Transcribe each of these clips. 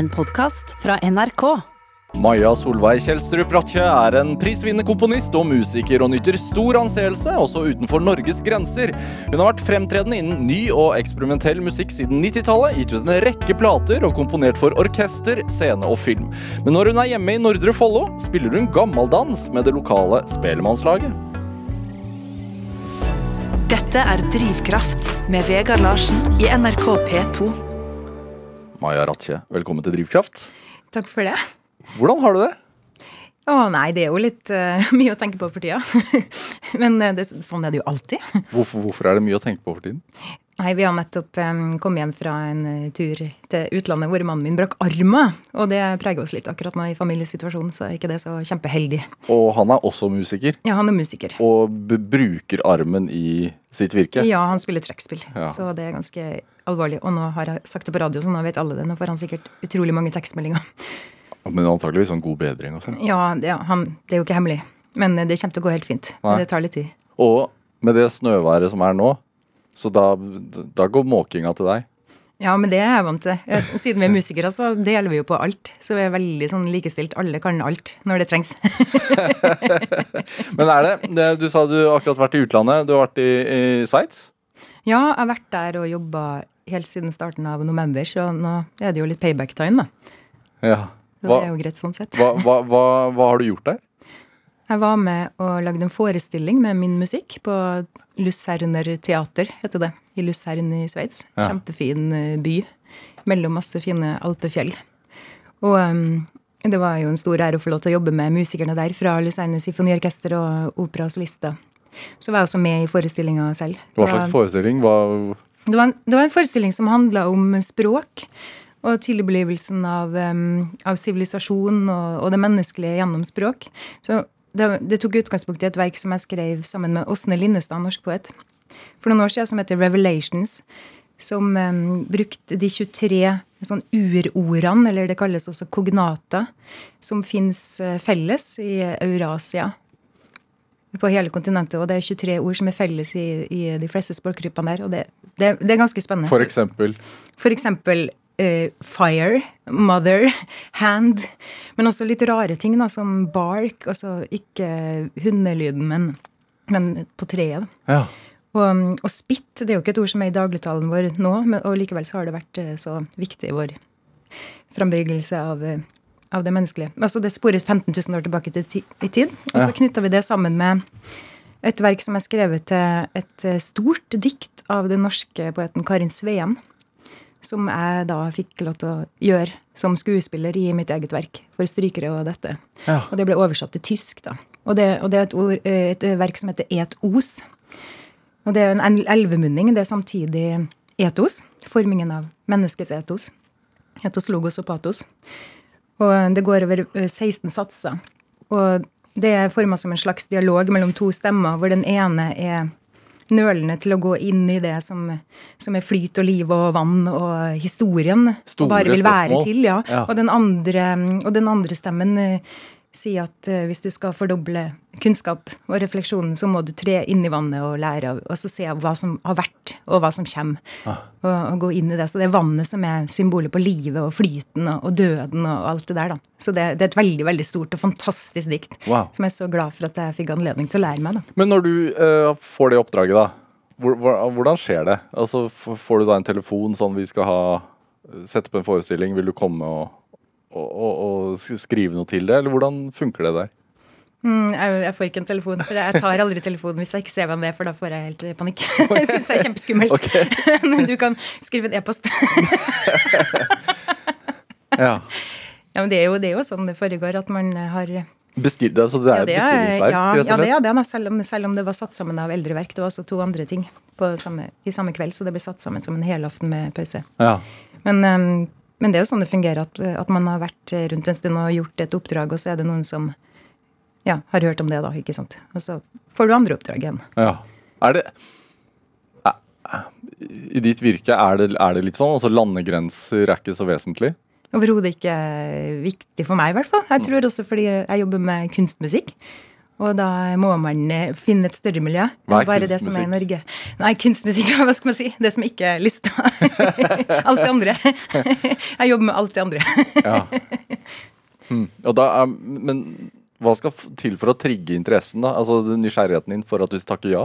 En podkast fra NRK. Maja Solveig Kjelstrup Brattjø er en prisvinnende komponist og musiker, og nyter stor anseelse også utenfor Norges grenser. Hun har vært fremtredende innen ny og eksperimentell musikk siden 90-tallet, gitt ut en rekke plater og komponert for orkester, scene og film. Men når hun er hjemme i Nordre Follo, spiller hun gammeldans med det lokale spelemannslaget. Dette er Drivkraft med Vegard Larsen i NRK P2. Maja Ratje, velkommen til Drivkraft. Takk for det. Hvordan har du det? Å nei, det er jo litt uh, mye å tenke på for tida. Men eh, det, sånn er det jo alltid. Hvorfor, hvorfor er det mye å tenke på for tiden? Nei, Vi har nettopp um, kommet hjem fra en uh, tur til utlandet hvor mannen min brakk armen. Og det preger oss litt akkurat nå i familiesituasjonen, så er ikke det så kjempeheldig. Og han er også musiker, Ja, han er musiker. og bruker armen i sitt virke. Ja, han spiller trekkspill, Ja. så det er ganske alvorlig. Og nå har jeg sagt det på radio, så nå vet alle det. Nå får han sikkert utrolig mange tekstmeldinger. Men antakeligvis sånn god bedring og sånn. Ja, ja, han, det er jo ikke hemmelig. Men eh, det kommer til å gå helt fint. Nei. Men det tar litt tid. Og med det snøværet som er nå, så da, da går måkinga til deg. Ja, men det er jeg vant til. Siden vi er musikere, så deler vi jo på alt. Så vi er veldig sånn likestilt. Alle kan alt når det trengs. Men er det, Du sa du har akkurat vært i utlandet. Du har vært i, i Sveits. Ja, jeg har vært der og jobba helt siden starten av november, så nå er det jo litt payback time, da. Ja. Hva, det er jo greit sånn sett. hva, hva, hva, hva har du gjort der? Jeg var med og lagde en forestilling med min musikk på Lucerner teater, heter det. I Luzern i Sveits. Ja. Kjempefin eh, by mellom masse fine alpefjell. Og um, det var jo en stor ære å få lov til å jobbe med musikerne der fra Lucerne symfoniorkester og operasolister. Så var jeg også med i forestillinga selv. Hva slags forestilling? Hva, det var, en, det var en forestilling som handla om språk. Og tilblivelsen av av sivilisasjon og, og det menneskelige gjennom språk. Så det, det tok utgangspunkt i et verk som jeg skrev sammen med Åsne Linnestad, norsk poet, for noen år siden, som heter Revelations. Som um, brukte de 23 sånn urordene, eller det kalles også kognata, som fins felles i Eurasia på hele kontinentet. Og det er 23 ord som er felles i, i de fleste språkgruppene der. Og det, det, det er ganske spennende. for eksempel For eksempel uh, fire, mother, hand. Men også litt rare ting, da, som bark. Altså ikke hundelyden, men, men på treet. Ja. Og, og spitt det er jo ikke et ord som er i dagligtalen vår nå, men, og likevel så har det vært eh, så viktig i vår frambringelse av, eh, av det menneskelige. Altså Det sporer 15 000 år tilbake til ti, i tid. Og så Ja. knytta vi det sammen med et verk som er skrevet til et eh, stort dikt av den norske poeten Karin Sveen. Som jeg da fikk lov til å gjøre som skuespiller i mitt eget verk. For strykere og dette. Ja. Og det ble oversatt til tysk, da. Og det, og det er et, ord, eh, et verk som heter Et os. Og det er en elvemunning. Det er samtidig etos. Formingen av menneskets etos. Etos, logos og patos. Og det går over eh, 16 satser. Og det er forma som en slags dialog mellom to stemmer, hvor den ene er nølende til å gå inn i det som, som er flyt og liv og vann og historien. Store og bare vil være til, ja. Ja. Og, den andre, og den andre stemmen sier at eh, hvis du skal fordoble kunnskap og refleksjonen, så må du tre inn i vannet og lære av, og så se hva som har vært, og hva som kommer. Ah. Og, og gå inn i det. Så det er vannet som er symbolet på livet og flyten og, og døden og alt det der, da. Så det, det er et veldig, veldig stort og fantastisk dikt. Wow. Som jeg er så glad for at jeg fikk anledning til å lære meg, da. Men når du uh, får det oppdraget, da. Hvor, hvor, hvordan skjer det? Altså, Får du da en telefon sånn vi skal ha Sette på en forestilling, vil du komme og, og, å, å skrive noe til det, eller hvordan funker det der? Mm, jeg, får ikke en telefon. For jeg tar aldri telefonen hvis jeg ikke ser hvem det er, for da får jeg helt panikk. jeg syns det er kjempeskummelt. Men du kan skrive en e-post. Ja. Ja, men det er, jo, det er jo sånn det foregår, at man har Bestil, altså det er ja, det er, bestillingsverk, ja, rett ja, det er det, selv, om, selv om det var satt sammen av eldre verk. Det var også to andre ting på samme, i samme kveld, så det ble satt sammen som en helaften med pause. Ja. Men, um, men det er jo sånn det fungerer, at, at man har vært rundt en stund og gjort et oppdrag, og så er det noen som ja, har hørt om det, da. ikke sant? Og så får du andre oppdrag igjen. ja. Er det eh, I ditt virke, er det, er det litt sånn? Altså Landegrenser er ikke så vesentlig? Overhodet ikke viktig for meg, i hvert fall. Jeg tror også fordi jeg jobber med kunstmusikk. Og da må man eh, finne et større miljø. Hva er Bare det som er i? Norge. Nei, kunstmusikk, hva skal man si? Det som ikke er lista. alt det andre. Jeg jobber med alt det andre. Ja. Og da er, men hva skal til for å trigge interessen, da? Altså nysgjerrigheten din for at du takker ja?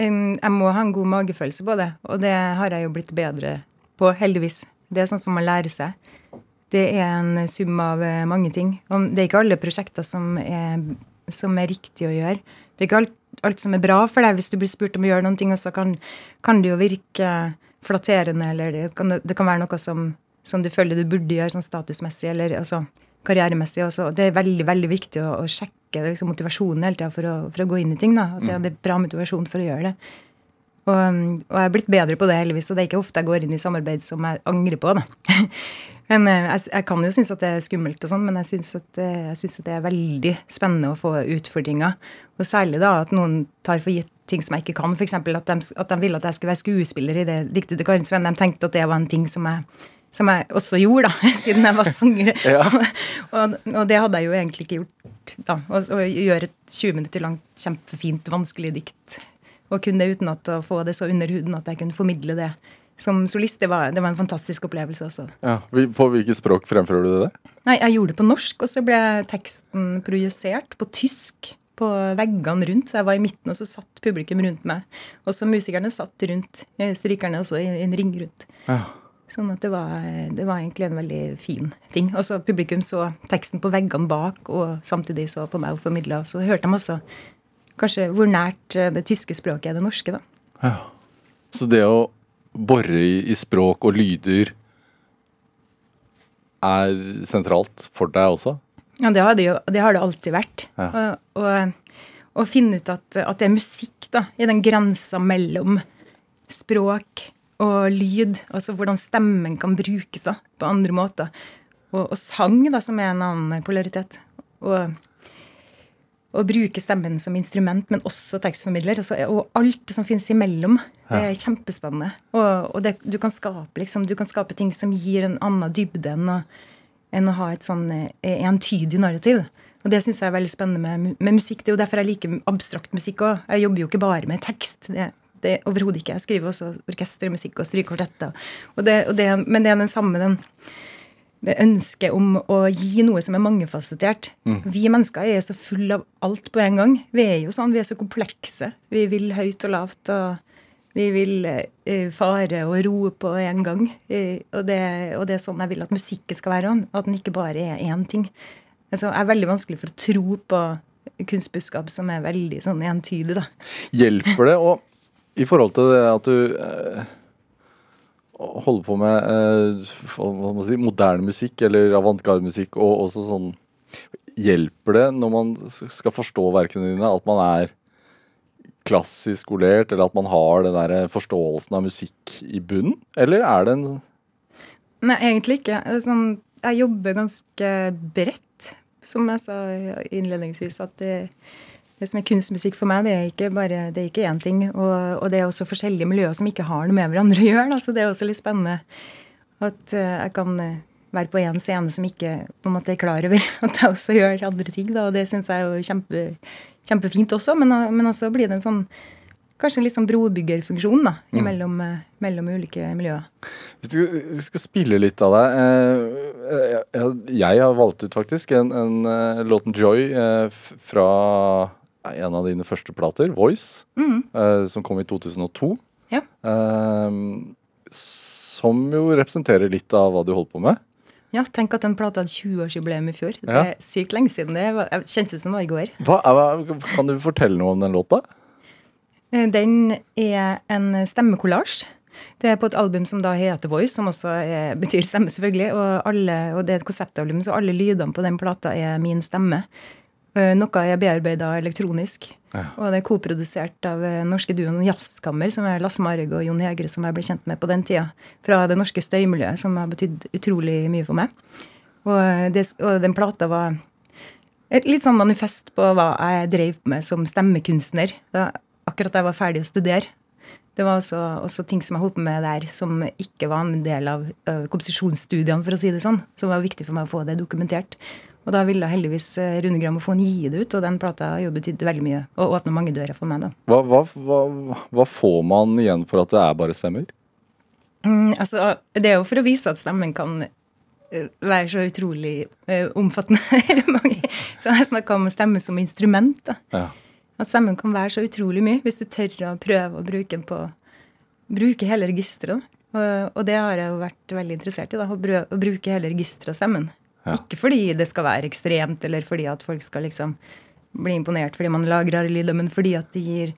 Um, Jeg må ha en god magefølelse på det, og det har jeg jo blitt bedre på, heldigvis. Det er sånn som man lærer seg. Det er en sum av eh, mange ting. Og det er ikke alle prosjekter som er, som er riktig å gjøre. Det er ikke alt, alt som er bra for deg hvis du blir spurt om å gjøre noen ting, og så kan, kan det jo virke flatterende, eller det kan, det kan være noe som, som du føler du burde gjøre sånn statusmessig, eller altså karrieremessig. Også. Det er veldig veldig viktig å, å sjekke liksom, motivasjonen hele tida for, for å gå inn i ting. Da. At det, det er bra motivasjon for å gjøre det. Og, og jeg er blitt bedre på det, heldigvis. Og det er ikke ofte jeg går inn i samarbeid som jeg angrer på. Da. men eh, jeg, jeg kan jo synes at det er skummelt, og sånn, men jeg synes, at, jeg synes at det er veldig spennende å få utfordringer. Og særlig da at noen tar for gitt ting som jeg ikke kan. F.eks. At, de, at de ville at jeg skulle være skuespiller i det diktet til Karin Sveen. De tenkte at det var en ting som jeg, som jeg også gjorde, da, siden jeg var sanger. Ja. og, og det hadde jeg jo egentlig ikke gjort. da, å gjøre et 20 minutter langt, kjempefint, vanskelig dikt. Og kunne det uten at å få det så under huden at jeg kunne formidle det som solist. Det var, det var en fantastisk opplevelse også. ja. På hvilket språk fremfører du det? Nei, jeg gjorde det på norsk, og så ble teksten projisert på tysk på veggene rundt. Så jeg var i midten, og så satt publikum rundt meg. Og så musikerne satt rundt, eh, strykerne også i en ring rundt. Ja. Sånn at det var, det var egentlig en veldig fin ting. Og så publikum så teksten på veggene bak, og samtidig så på meg og formidla. Så hørte de også kanskje hvor nært eh, det tyske språket er det norske, da. Ja. Så det å bore i, i språk og lyder er sentralt for deg også? Ja, det har det jo det har det alltid vært. Ja. Og, og, og finne ut at, at det er musikk da, i den grensa mellom språk og lyd. Altså hvordan stemmen kan brukes da, på andre måter. Og, og sang, da, som er en annen polaritet. Og, å bruke stemmen som instrument, men også tekstformidler. Altså, og alt som finnes imellom. Det er kjempespennende. Og, og det, du, kan skape, liksom, du kan skape ting som gir en annen dybde enn å, enn å ha et sånn eh, entydig narrativ. Og det syns jeg er veldig spennende med, med musikk. Det er jo derfor jeg liker abstrakt musikk òg. Jeg jobber jo ikke bare med tekst. Det, det Overhodet ikke. Jeg skriver også orkestermusikk og strykekvartetter. Og det, og det, men det er den samme den det ønsket om å gi noe som er mangefasettert. Vi mennesker er så fulle av alt på en gang. Vi er jo sånn, vi er så komplekse. Vi vil høyt og lavt, og vi vil eh, fare og roe på en gang. Eh, og, det, og det er sånn jeg vil at musikken skal være. òg. At den ikke bare er én ting. Altså, jeg er veldig vanskelig for å tro på kunstbudskap som er veldig sånn entydig, da. Hjelper det Og I forhold til det at du eh, holder på med eh, si, moderne musikk eller avantgarde-musikk og også sånn Hjelper det når man skal forstå verkene dine, at man er klassisk skolert, eller at man har den der forståelsen av musikk i bunnen? Eller er det en Nei, egentlig ikke. Sånn, jeg jobber ganske bredt, som jeg sa innledningsvis. At det, det som er kunstmusikk for meg, det er ikke bare det er ikke én ting. Og, og det er også forskjellige miljøer som ikke har noe med hverandre å gjøre. Altså, det er også litt spennende at eh, jeg kan eh, være på én scene som ikke på en måte er klar over at jeg også gjør andre ting. Da, og det syns jeg er jo kjempe, kjempefint også, men, men også blir det en sånn Kanskje litt sånn brobyggerfunksjon da, mellom, eh, mellom ulike miljøer. Hvis du skal spille litt av deg eh, eh, jeg, har valgt ut faktisk en, en eh, låten 'Joy' eh, fra en av dine første plater, 'Voice', eh, som kom i 2002. Ja. Eh, som jo representerer litt av hva du holdt på med. Ja, tenk at den plata hadde 20-årsjubileum i fjor. Det er sykt lenge siden. Det var- jeg ut som det var i går. Hva kan du fortelle noe om den låta? Eh, Den er en stemmekollasj. Det er på et album som da heter Voice, som også er, betyr stemme, selvfølgelig. Og, alle, og det er et konseptalbum, så alle lydene på den plata er min stemme. Eh, Noe er bearbeida elektronisk. Ja. Og det er koprodusert av eh, norske duoen Jazzkammer, som er Lasse Marg og Jon Hegre, som jeg ble kjent med på den tida. Fra det norske støymiljøet, som har betydd utrolig mye for meg. Og, eh, det, og den plata var et litt sånn manifest på hva jeg drev med som stemmekunstner. Da, akkurat da jeg var ferdig å studere. Det var også, også ting som jeg holdt på med der som ikke var en del av uh, komposisjonsstudiene, for å si det sånn. Som var viktig for meg å få det dokumentert. Og da ville heldigvis eh, Rune Grammofon gi det ut, og den plata har jo betydd veldig mye. Og åpna mange dører for meg, da. Hva, hva, hva, hva får man igjen for at det er bare stemmer? Mm, altså, det er jo for å vise at stemmen kan eh, være så utrolig uh, omfattende. så jeg snakka om stemme som instrument. da. Ja. At stemmen kan være så utrolig mye, hvis du tør å prøve å bruke den på Bruke hele registeret. Og, og det har jeg jo vært veldig interessert i. da, Å, bruke hele registeret av stemmen. Ja. Ikke fordi det skal være ekstremt, eller fordi at folk skal liksom bli imponert fordi man lager rare lyder, men fordi at det gir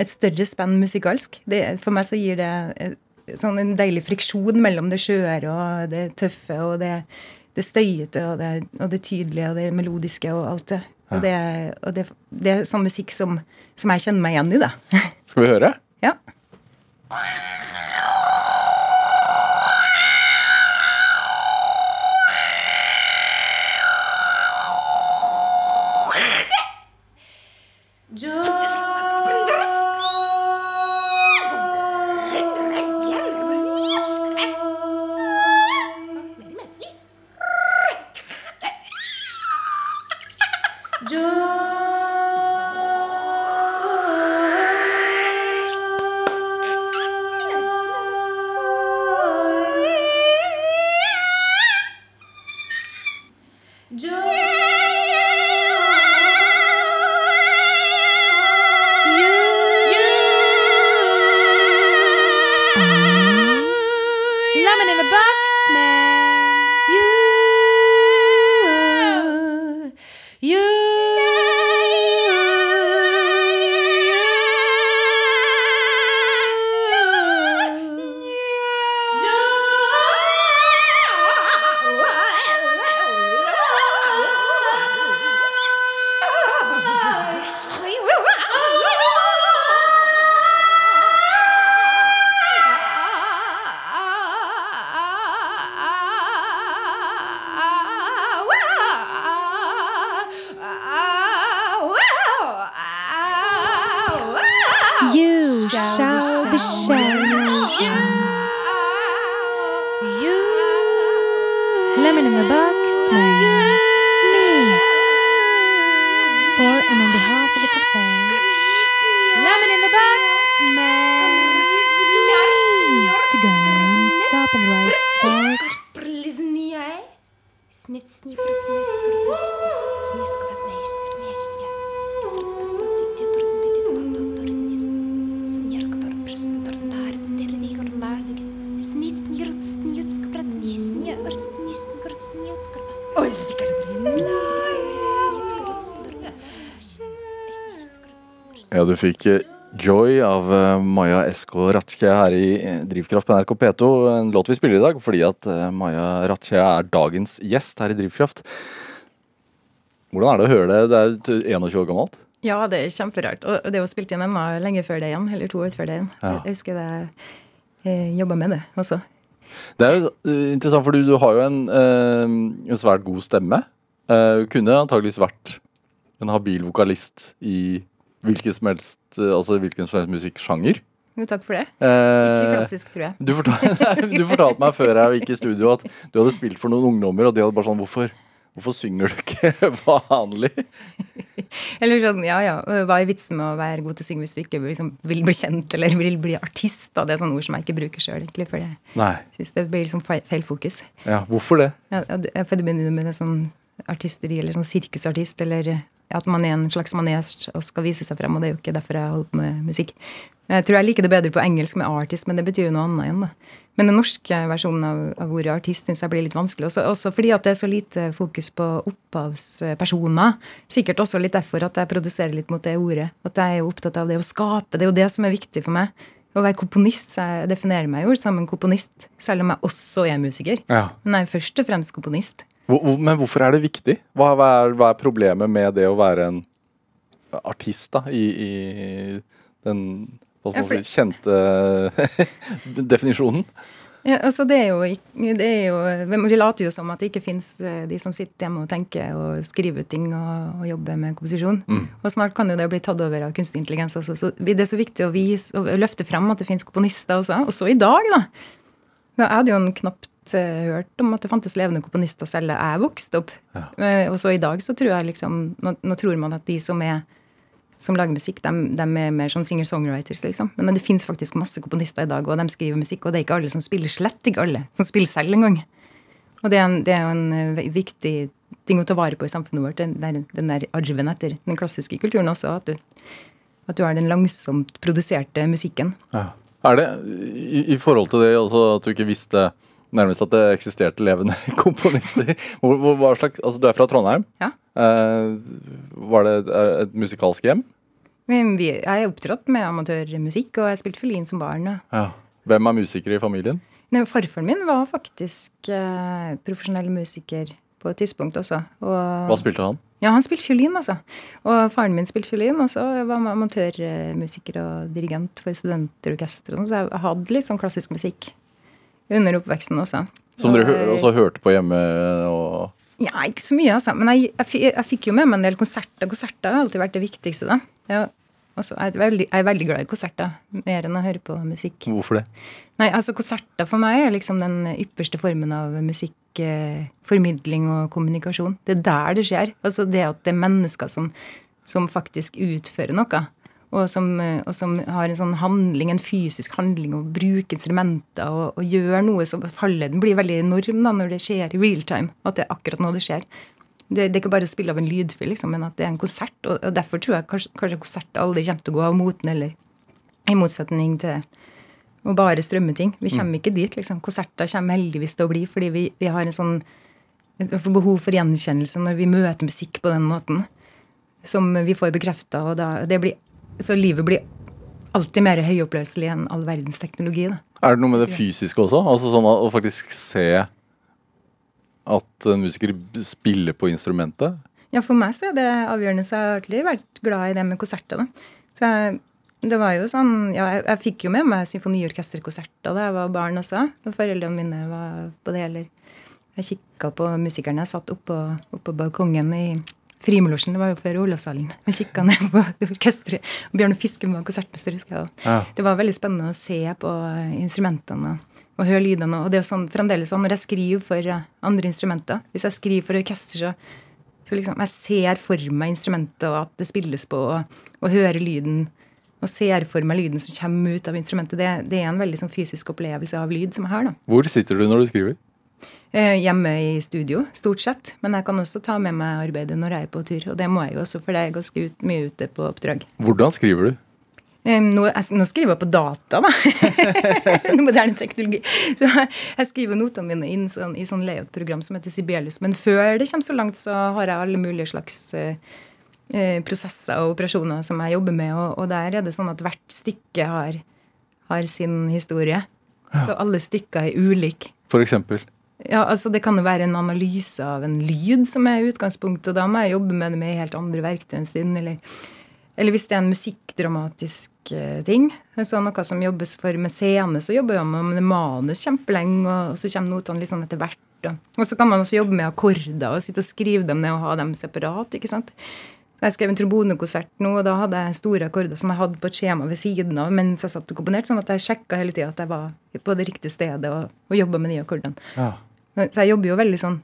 et større spenn musikalsk. Det, for meg så gir det eh, sånn en deilig friksjon mellom det skjøre og det tøffe og det, det støyete og det, og det tydelige og det melodiske og alt det. Og, det, og det, det er sånn musikk som, som jeg kjenner meg igjen i, da. Skal vi høre? ja. Du fikk eh, Joy av eh, Maja SK Ratche her i eh, Drivkraft på NRK P2. En låt vi spiller i dag fordi at Maja Ratche er dagens gjest her i Drivkraft. Hvordan er det å høre det? Det er 21 år gammelt. Ja, det er kjemperart. Og det er jo spilt inn ennå lenge før det igjen. Eller to år før det igjen. Ja. Jeg husker det jeg jobba med det også. Det er jo interessant, for du, du har jo en, en svært god stemme. Kunne antageligvis vært en habil vokalist i hvilken som helst, eh, altså hvilken som helst musikksjanger. Jo, takk for det. Ikke Eh, klassisk, tror jeg. Du fortalte, du fortalte meg før jeg gikk i studio at du hadde spilt for noen ungdommer, og de hadde bare sånn Hvorfor, hvorfor synger du ikke vanlig? Eller sånn, ja ja, hva er vitsen med å være god til å synge hvis du ikke liksom, vil bli kjent eller vil bli artist? Da? Det er sånne ord som jeg ikke bruker sjøl, egentlig, for jeg syns det blir liksom feil, fokus. Ja, hvorfor det? Ja, for det- det med det sånn artisteri eller sånn sirkusartist, eller at man er en slags manesj og skal vise seg frem, og det er jo ikke derfor jeg holder på med musikk. Jeg tror jeg liker det bedre på engelsk med artist, men det betyr jo noe annet igjen, da. Men den norske versjonen av, av ordet artist syns jeg blir litt vanskelig. Også, også fordi at det er så lite fokus på opphavspersoner. Sikkert også litt derfor at jeg produserer litt mot det ordet. At jeg er jo opptatt av det å skape. Det er jo det som er viktig for meg. Å være komponist, jeg definerer meg jo som en komponist, selv om jeg også er musiker. Ja. Men jeg er først og fremst komponist. Men hvorfor er det viktig? Hva, er, hva er problemet med det å være en artist, da, i, i den Ja, for- kjente definisjonen? Ja, altså det er jo, det er jo Vi later jo som at det ikke fins de som sitter hjemme og tenker og skriver ut ting og, og jobber med komposisjon. Og snart kan jo det bli tatt over av kunstig intelligens. også. Så det er så viktig å vise å løfte frem at det fins komponister også. Også i dag, da. er det jo en knapt eh, hørt om at det fantes levende komponister selv da jeg vokste opp. Ja. Eh, og så i dag så tror jeg liksom Nå, nå tror man at de som er som lager musikk, de, de er mer sånn singer-songwriters, liksom. Men det fins faktisk masse komponister i dag, og de skriver musikk, og det er ikke alle som spiller. Slett ikke alle som spiller selv engang. Og det er, en, det er jo en eh, viktig ting å ta vare på i samfunnet vårt, den der, den der arven etter den klassiske kulturen også, at du, at du har den langsomt produserte musikken. Ja. Er det i, i forhold til det også at du ikke visste nærmest at det eksisterte levende komponister? Hvor, hvor, slags, altså Du er fra Trondheim. Ja. Eh, var det et, et musikalsk hjem? Vi, jeg har opptrådt med amatørmusikk, og jeg spilte fiolin som barn. Ja. Hvem er musikere i familien? Nei, farfaren min var faktisk eh, profesjonell musiker på et tidspunkt også. Og, Hva spilte han? Ja, han spilte fiolin, altså. Og faren min spilte fiolin, og så var han amatørmusiker og dirigent for studentorkester. sånn, Så jeg hadde litt sånn klassisk musikk under oppveksten også. Som dere også hørte på hjemme? og... Ja, ikke så mye, altså. Men jeg, jeg, jeg fikk jo med meg en del konserter. Konserter har alltid vært det viktigste, da. Ja, altså, jeg, er veldig, jeg er veldig glad i konserter, mer enn å høre på musikk. Hvorfor det? Nei, altså konserter for meg er liksom den ypperste formen av musikkformidling eh, og kommunikasjon. Det er der det skjer. Altså det at det er mennesker som, som faktisk utfører noe. Og som, eh, og som har en sånn handling, en fysisk handling, og bruker instrumenter og, og gjør noe som faller Den blir veldig enorm da når det skjer i real time. At det er akkurat nå det skjer. Det, det er ikke bare å spille av en lydfil, liksom, men at det er en konsert. Og, og derfor tror jeg kanskje, kanskje konsert aldri kommer til å gå av moten, eller i motsetning til å bare strømme ting. Vi kommer ikke dit, liksom. Konserter kommer heldigvis til å bli, fordi vi, vi har en sånn et behov for gjenkjennelse når vi møter musikk på den måten. Som vi får bekrefta. Og da, det blir, så livet blir alltid mer høyoppløselig enn all verdens teknologi. Da. Er det noe med det fysiske også? Altså sånn å faktisk se at en musiker spiller på instrumentet? Ja, for meg så er det avgjørende, så jeg har alltid vært glad i det med konserter. da. Så jeg, det var jo sånn, ja, jeg, jeg fikk jo med meg symfoniorkesterkonserter da jeg var barn også. Og foreldrene mine var på det, eller jeg kikka på musikerne. Jeg satt oppå, oppå balkongen i Frimurlosjen, det var jo før Olavshallen. Jeg kikka ned på orkesteret. Bjørn Fiskum var konsertmester, husker jeg. Ja. Det var veldig spennende å se på instrumentene og, høre lydene. Og det er sånn, fremdeles sånn når jeg skriver for eh, andre instrumenter Hvis jeg skriver for orkester, så, så liksom jeg ser for meg instrumentet og at det spilles på, og, og hører lyden. Og ser for meg lyden som kommer ut av instrumentet. Det, det er en veldig sånn fysisk opplevelse av lyd som jeg har. da. Hvor sitter du når du skriver? Eh, hjemme i studio, stort sett. Men jeg kan også ta med meg arbeidet når jeg er på tur. Og det må jeg jo også, for det er ganske ut, mye ute på oppdrag. Hvordan skriver du? Eh, Nå, jeg, nå skriver jeg på data, da. Moderne teknologi. Så jeg, skriver notene mine inn sånn, i sånn layout-program som heter Sibelius. Men før det kommer så langt, så har jeg alle mulige slags eh, prosesser og operasjoner som jeg jobber med. Og, og der er det sånn at hvert stykke har, har sin historie. Så alle stykker er ulike. For eksempel. Ja, altså Det kan jo være en analyse av en lyd som er utgangspunktet, og da må jeg jobbe med det med helt andre verktøy en stund. Eller, eller hvis det er en musikkdramatisk eh, ting, så noe som jobbes for med scene, så jobber man med manus kjempelenge, og så kommer notene litt sånn etter hvert. Og, så kan man også jobbe med akkorder og sitte og skrive dem ned og ha dem separat. ikke sant? Jeg skrev en trombonekonsert nå, og da hadde jeg store akkorder som jeg hadde på et skjema ved siden av mens jeg satt og komponerte, sånn at jeg sjekka hele tida at jeg var på det riktige stedet og, og jobba med de akkordene. Ja. Så jeg jobber jo veldig sånn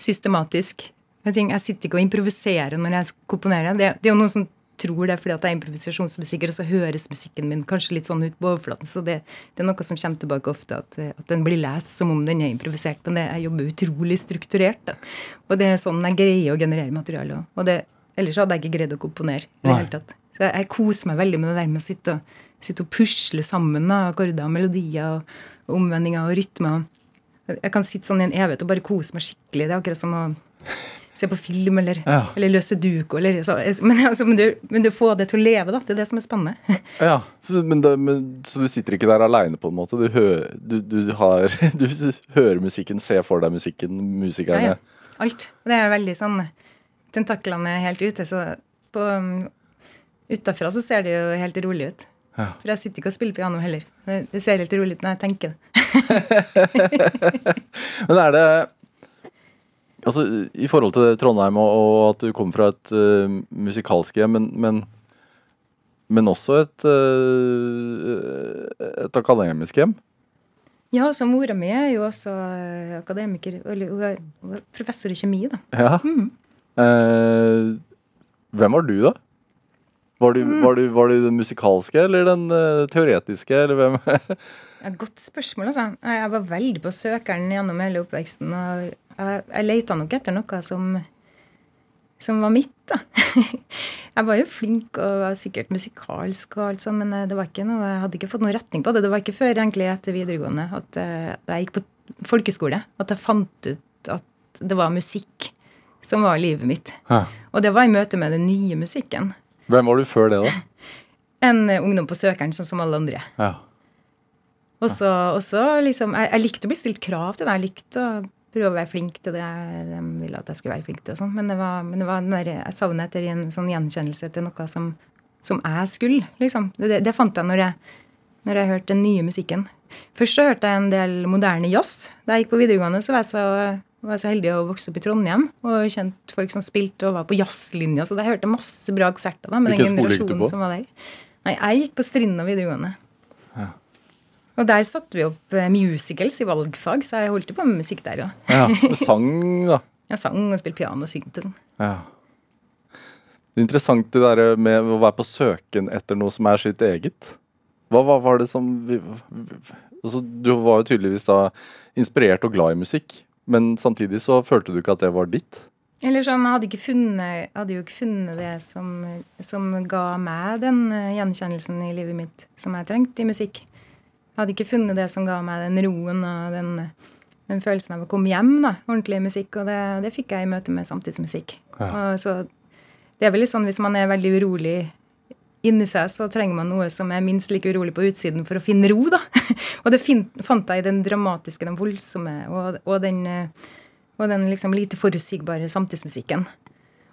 systematisk. med ting. jeg sitter ikke og improviserer når jeg komponerer. Det, det er jo noen som tror det er fordi at jeg er improvisasjonsmusiker, og så høres musikken min kanskje litt sånn ut på overflaten. Så det, det er noe som kommer tilbake ofte, at, at den blir lest som om den er improvisert. Men det, jeg jobber utrolig strukturert. Da. Og det er sånn jeg greier å generere materiale. òg. Og det, ellers hadde jeg ikke greid å komponere. i det hele tatt. Så jeg, jeg koser meg veldig med det der med å sitte og, sitte og pusle sammen da, akkorder og melodier og, og omvendinger og rytmer. Jeg kan sitte sånn i en evighet og bare kose meg skikkelig. Det er akkurat som å se på film eller, Ja. eller løse duko. Eller, så, men, altså, men, du, men du får det til å leve, da. Det er det som er spennende. Ja, men, det, men Så du sitter ikke der aleine, på en måte? Du, hø, du, du, har, du hører musikken, ser for deg musikken, Ja, musikerne ja. Alt. Det er veldig sånn Tentaklene er helt ute, så på Utafra så ser det jo helt rolig ut. Ja. For jeg sitter ikke og spiller piano heller. Det, det ser helt rolig ut når jeg tenker det. Men er det Altså, I forhold til Trondheim og, og at du kommer fra et uh, musikalsk hjem, men, men, men også et, uh, et akademisk hjem? Ja, så mora mi er jo også eh, akademiker, eller er er professor i kjemi, da. Ja. Eh, hvem var du, da? Var du, var, du, var du den musikalske eller den teoretiske, eller hvem? Ja, godt spørsmål, altså. Jeg var veldig på søkeren gjennom hele oppveksten. Og jeg, jeg leita nok etter noe som, som var mitt, da. Jeg var jo flink og var sikkert musikalsk og alt sånt, men eh, det var ikke noe, jeg hadde ikke fått noen retning på det. Det var ikke før egentlig etter videregående at eh, jeg gikk på folkeskole, at jeg fant ut at det var musikk som var livet mitt. Hæ. Og det var i møte med den nye musikken. Hvem var du før det, da? En eh, ungdom på søkeren, sånn som alle andre. Ja. Og så, liksom jeg, jeg likte å bli stilt krav til det. Jeg likte å prøve å være flink til det de ville at jeg skulle være flink til. og sånn. Men det var, men det var der, jeg savnet etter en sånn gjenkjennelse til noe som, som jeg skulle. liksom. Det, det, det fant jeg når, jeg når jeg hørte den nye musikken. Først så hørte jeg en del moderne jazz. Da jeg gikk på videregående, så var jeg så, var så heldig å vokse opp i Trondheim og kjente folk som spilte og var på jazzlinja. Så jeg hørte masse bra konserter da, med Hvilken den generasjonen som var der. Nei, jeg gikk på Strinda videregående. Ja. Og der satte vi opp eh, musicals i valgfag, så jeg holdt på med musikk der òg. ja. Og sang, da. Jeg sang og spilte piano og synte sånn. Ja. Det er interessant det der med å være på søken etter noe som er sitt eget. Hva, hva var det som altså, Du var jo tydeligvis da inspirert og glad i musikk, men samtidig så følte du ikke at det var ditt. Eller sånn, jeg hadde, funnet, jeg hadde jo ikke funnet det som, som ga meg den eh, gjenkjennelsen i livet mitt som jeg trengte i musikk. Jeg hadde ikke funnet det som ga meg den roen og den, den følelsen av å komme hjem, da, ordentlig musikk. Og det, det fikk jeg i møte med samtidsmusikk. Ja. Og så det er vel litt sånn hvis man er veldig urolig inni seg, så trenger man noe som er minst like urolig på utsiden for å finne ro, da. og det fin, fant jeg i den dramatiske, den voldsomme og, og den, og den liksom lite forutsigbare samtidsmusikken.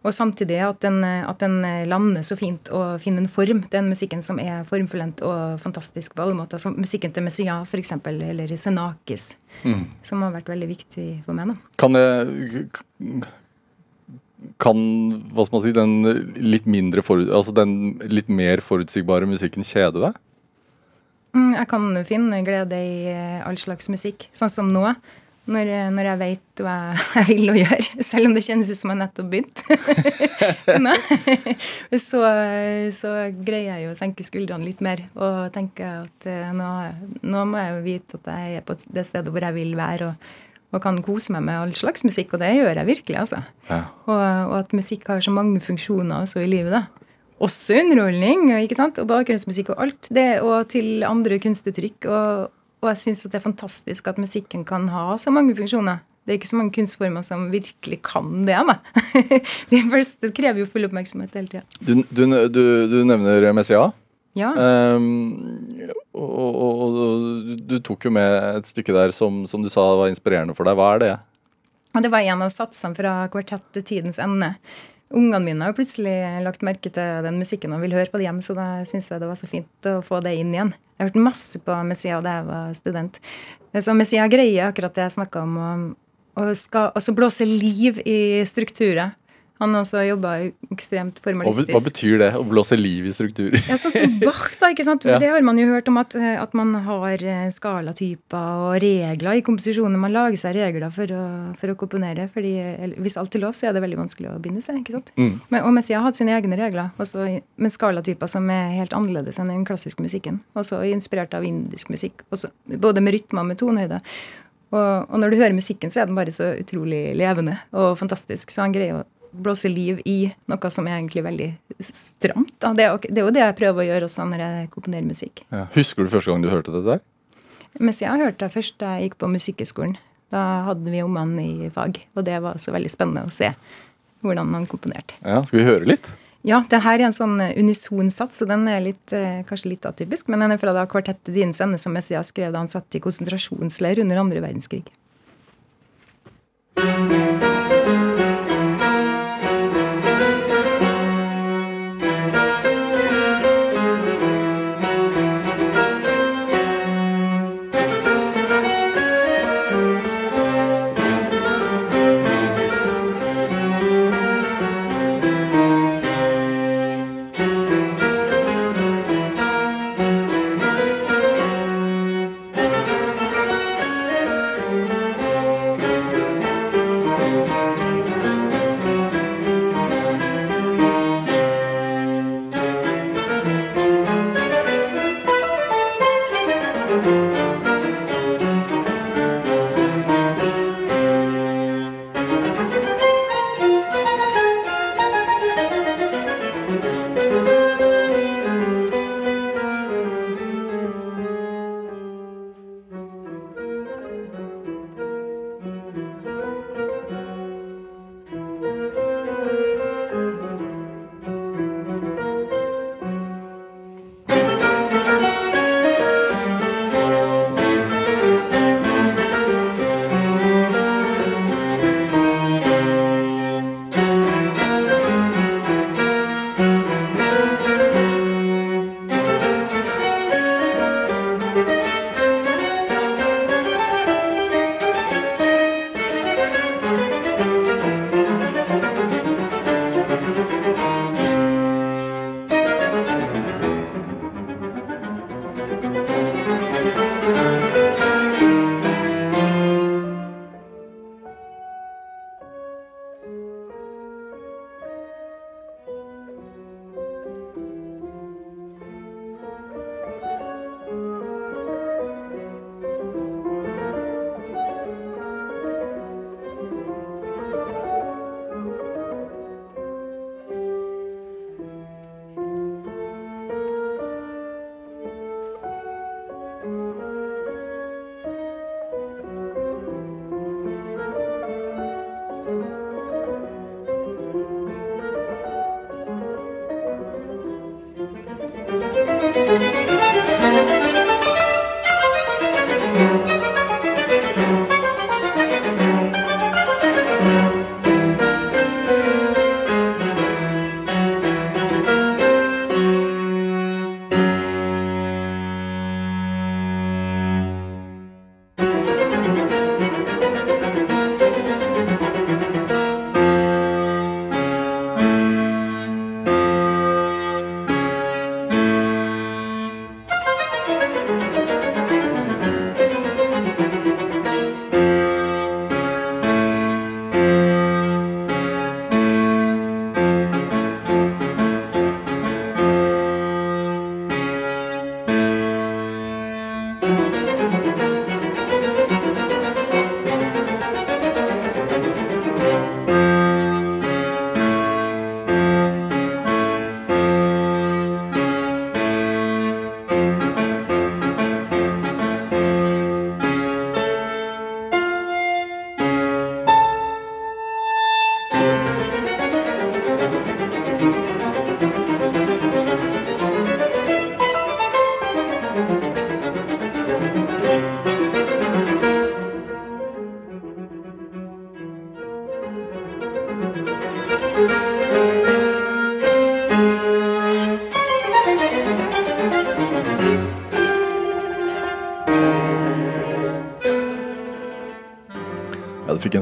Og samtidig at den, at den lander så fint og finner en form. Den musikken som er formfullendt og fantastisk på alle måter. Som musikken til Messia, f.eks., eller Senakis, som har vært veldig viktig for meg. da. Kan det Kan hva skal man si, den litt mindre forut, altså den litt mer forutsigbare musikken kjede deg? Mm, Jeg kan finne glede i eh, all slags musikk, sånn som nå. Når, når jeg vet hva jeg vil å gjøre, selv om det kjennes ut som jeg nettopp begynte. Så, så greier jeg jo å senke skuldrene litt mer og tenke at eh, nå, nå må jeg jo vite at jeg er på det stedet hvor jeg vil være, og, og kan kose meg med all slags musikk. Og det gjør jeg virkelig, altså. Ja. Og, og at musikk har så mange funksjoner også i livet, da. Også underholdning ikke sant? og bakgrunnsmusikk og alt. Det, og til andre kunstuttrykk. Og, og jeg syns det er fantastisk at musikken kan ha så mange funksjoner. Det er ikke så mange kunstformer som virkelig kan det. det, det krever jo full oppmerksomhet hele tida. Du, du, du, du nevner Messia. Ja. Um, og, og, og du, du tok jo med et stykke der som, som du sa var inspirerende for deg. Hva er det? Og det var en av satsene fra kvartettet Tidens ende. Ungene mine har jo plutselig lagt merke til den musikken og vil høre på det hjemme, så da syns jeg det var så fint å få det inn igjen. Jeg har hørt masse på Messia da jeg var student. Så Messia greier akkurat det jeg snakka om, å, blåse liv i strukturer. Han også jobba ekstremt formalistisk. hva betyr det? Å blåse liv i strukturer? Ja, sånn som Bach, da. ikke sant? Ja. Det har man jo hørt om at, eh, at man har eh, skalatyper og regler i komposisjoner. Man lager seg regler for å, for å komponere. fordi Hvis alt er lov, så er det veldig vanskelig å binde seg. ikke sant? Mm. Men, og Messia har hatt sine egne regler, også med skalatyper som er helt annerledes enn den klassiske musikken. Også inspirert av indisk musikk. Også, både med rytme og med tonehøyde. Og, og når du hører musikken, så er den bare så utrolig levende og fantastisk. Så han greier å blåse liv i noe som er egentlig veldig stramt. Da. Det, er, jo- det jeg prøver å gjøre også når jeg komponerer musikk. Ja. Husker du første gang du hørte det der? Mens jeg hørte det først da jeg gikk på Musikkhøgskolen. Da hadde vi ungene i fag, og det var også veldig spennende å se hvordan man komponerte. Ja, Skal vi høre litt? Ja, det her er en sånn unison sats, og den er litt, eh, kanskje litt atypisk, men den er fra da kvartettet Dines ende, som Messia skrev da han satt i konsentrasjonsleir under andre verdenskrig. Ja,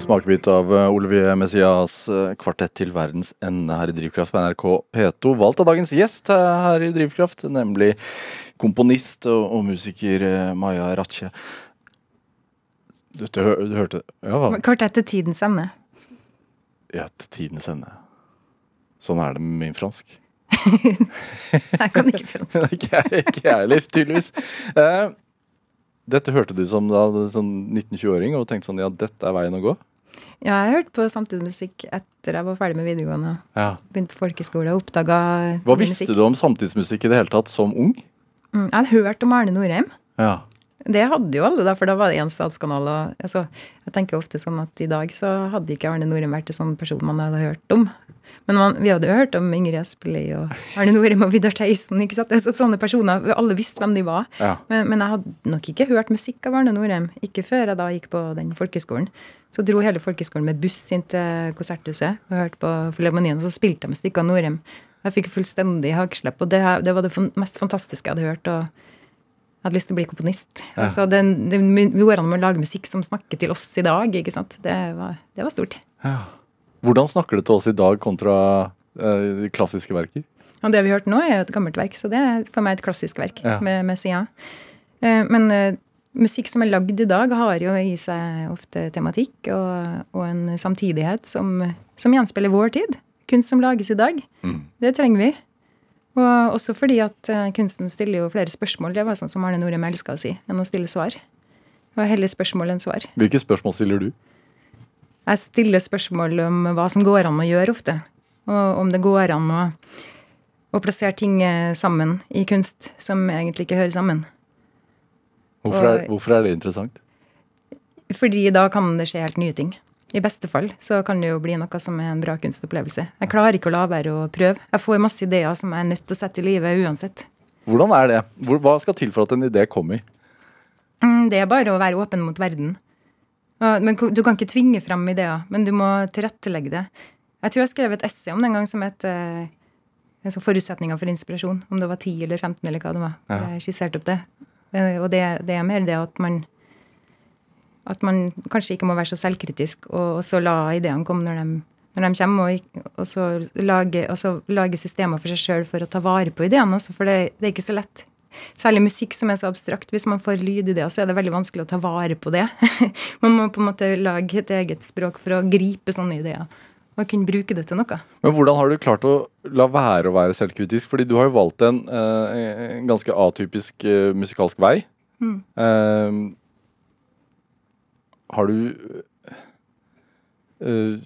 smakebit av eh, Olivier Messias eh, kvartett til verdens ende her i Drivkraft på NRK P2. Valgt av dagens gjest eh, her i Drivkraft, nemlig komponist og, musiker Maja Ratche. Du, du, du hørte Ja? Kvartett til tidens ende. Ja, til tidens ende. Sånn er det med min fransk. Jeg kan ikke fransk. ikke jeg ikke jeg heller, tydeligvis. Uh, dette hørte du som da, sånn 19-20-åring og tenkte sånn ja, dette er veien å gå? Ja, jeg hørte på samtidsmusikk etter jeg var ferdig med videregående. Ja. Begynte på folkeskole og oppdaga Hva visste du om samtidsmusikk i det hele tatt som ung? Mm, jeg hadde hørt om Arne Norheim. Ja. Det hadde jo alle, da, for da var det én statskanal. Og, altså, jeg tenker ofte sånn at i dag så hadde ikke Arne Norheim vært en sånn person man hadde hørt om. Men man, vi hadde jo hørt om Ingrid Espelid og Arne Norheim og Vidar Theisen. ikke sant? Så, sånne personer, Alle visste hvem de var. Ja. Men, men jeg hadde nok ikke hørt musikk av Arne Norheim. Ikke før jeg da gikk på den folkeskolen. Så dro hele folkeskolen med buss inn til Konserthuset og hørte på Filharmonien, og så spilte de stykker av Norheim. Jeg fikk fullstendig hakeslepp, og det, det var det mest fantastiske jeg hadde hørt. og jeg hadde lyst til å bli komponist. Ja. Altså, den, det går an å lage musikk som snakker til oss i dag. ikke sant? Det var, det var stort. Ja. Hvordan snakker det til oss i dag kontra eh, klassiske verker? Ja, det vi hørte nå, er et gammelt verk, så det er for meg et klassisk verk med, med Sia. Eh, men eh, musikk som er lagd i dag, har jo i seg ofte tematikk og, og en samtidighet som, som gjenspeiler vår tid. Kunst som lages i dag. Mm. Det trenger vi. Og også fordi at eh, kunsten stiller jo flere spørsmål. Det var sånn som Arne Norheim elska å si, enn å stille svar. Det var heller spørsmål enn svar. Hvilke spørsmål stiller du? Jeg stiller spørsmål om hva som går an å gjøre ofte. Og om det går an å, å plassere ting eh, sammen i kunst som egentlig ikke hører sammen. Hvorfor er, hvorfor er det interessant? Fordi da kan det skje helt nye ting. I beste fall så kan det jo bli noe som er en bra kunstopplevelse. Jeg klarer ikke å la være å prøve. Jeg får masse ideer som jeg er nødt til å sette i livet uansett. Hvordan er det? Hva skal til for at en idé kommer? Mm, Det er bare å være åpen mot verden. Men du kan ikke tvinge frem ideer, men du må tilrettelegge det. Jeg tror jeg skrev et essay om det en gang som het eh, altså Forutsetninger for inspirasjon. Om det var 10 eller 15 eller hva det var. Ja. Jeg skisserte opp det. Eh, Og det, det er mer det at man at man kanskje ikke må være så selvkritisk, og, og så la ideene komme når de, når de kommer, og, og, så lage, og så lage systemer for seg sjøl for å ta vare på ideene. Altså, for det, det er ikke så lett. Særlig musikk som er så abstrakt. Hvis man får lydideer, så er det veldig vanskelig å ta vare på det. man må på en måte lage et eget språk for å gripe sånne ideer. Og kunne bruke det til noe. Men hvordan har du klart å la være å være selvkritisk? Fordi du har jo valgt en, eh, en ganske atypisk eh, musikalsk vei. Mm. Eh, har du eh,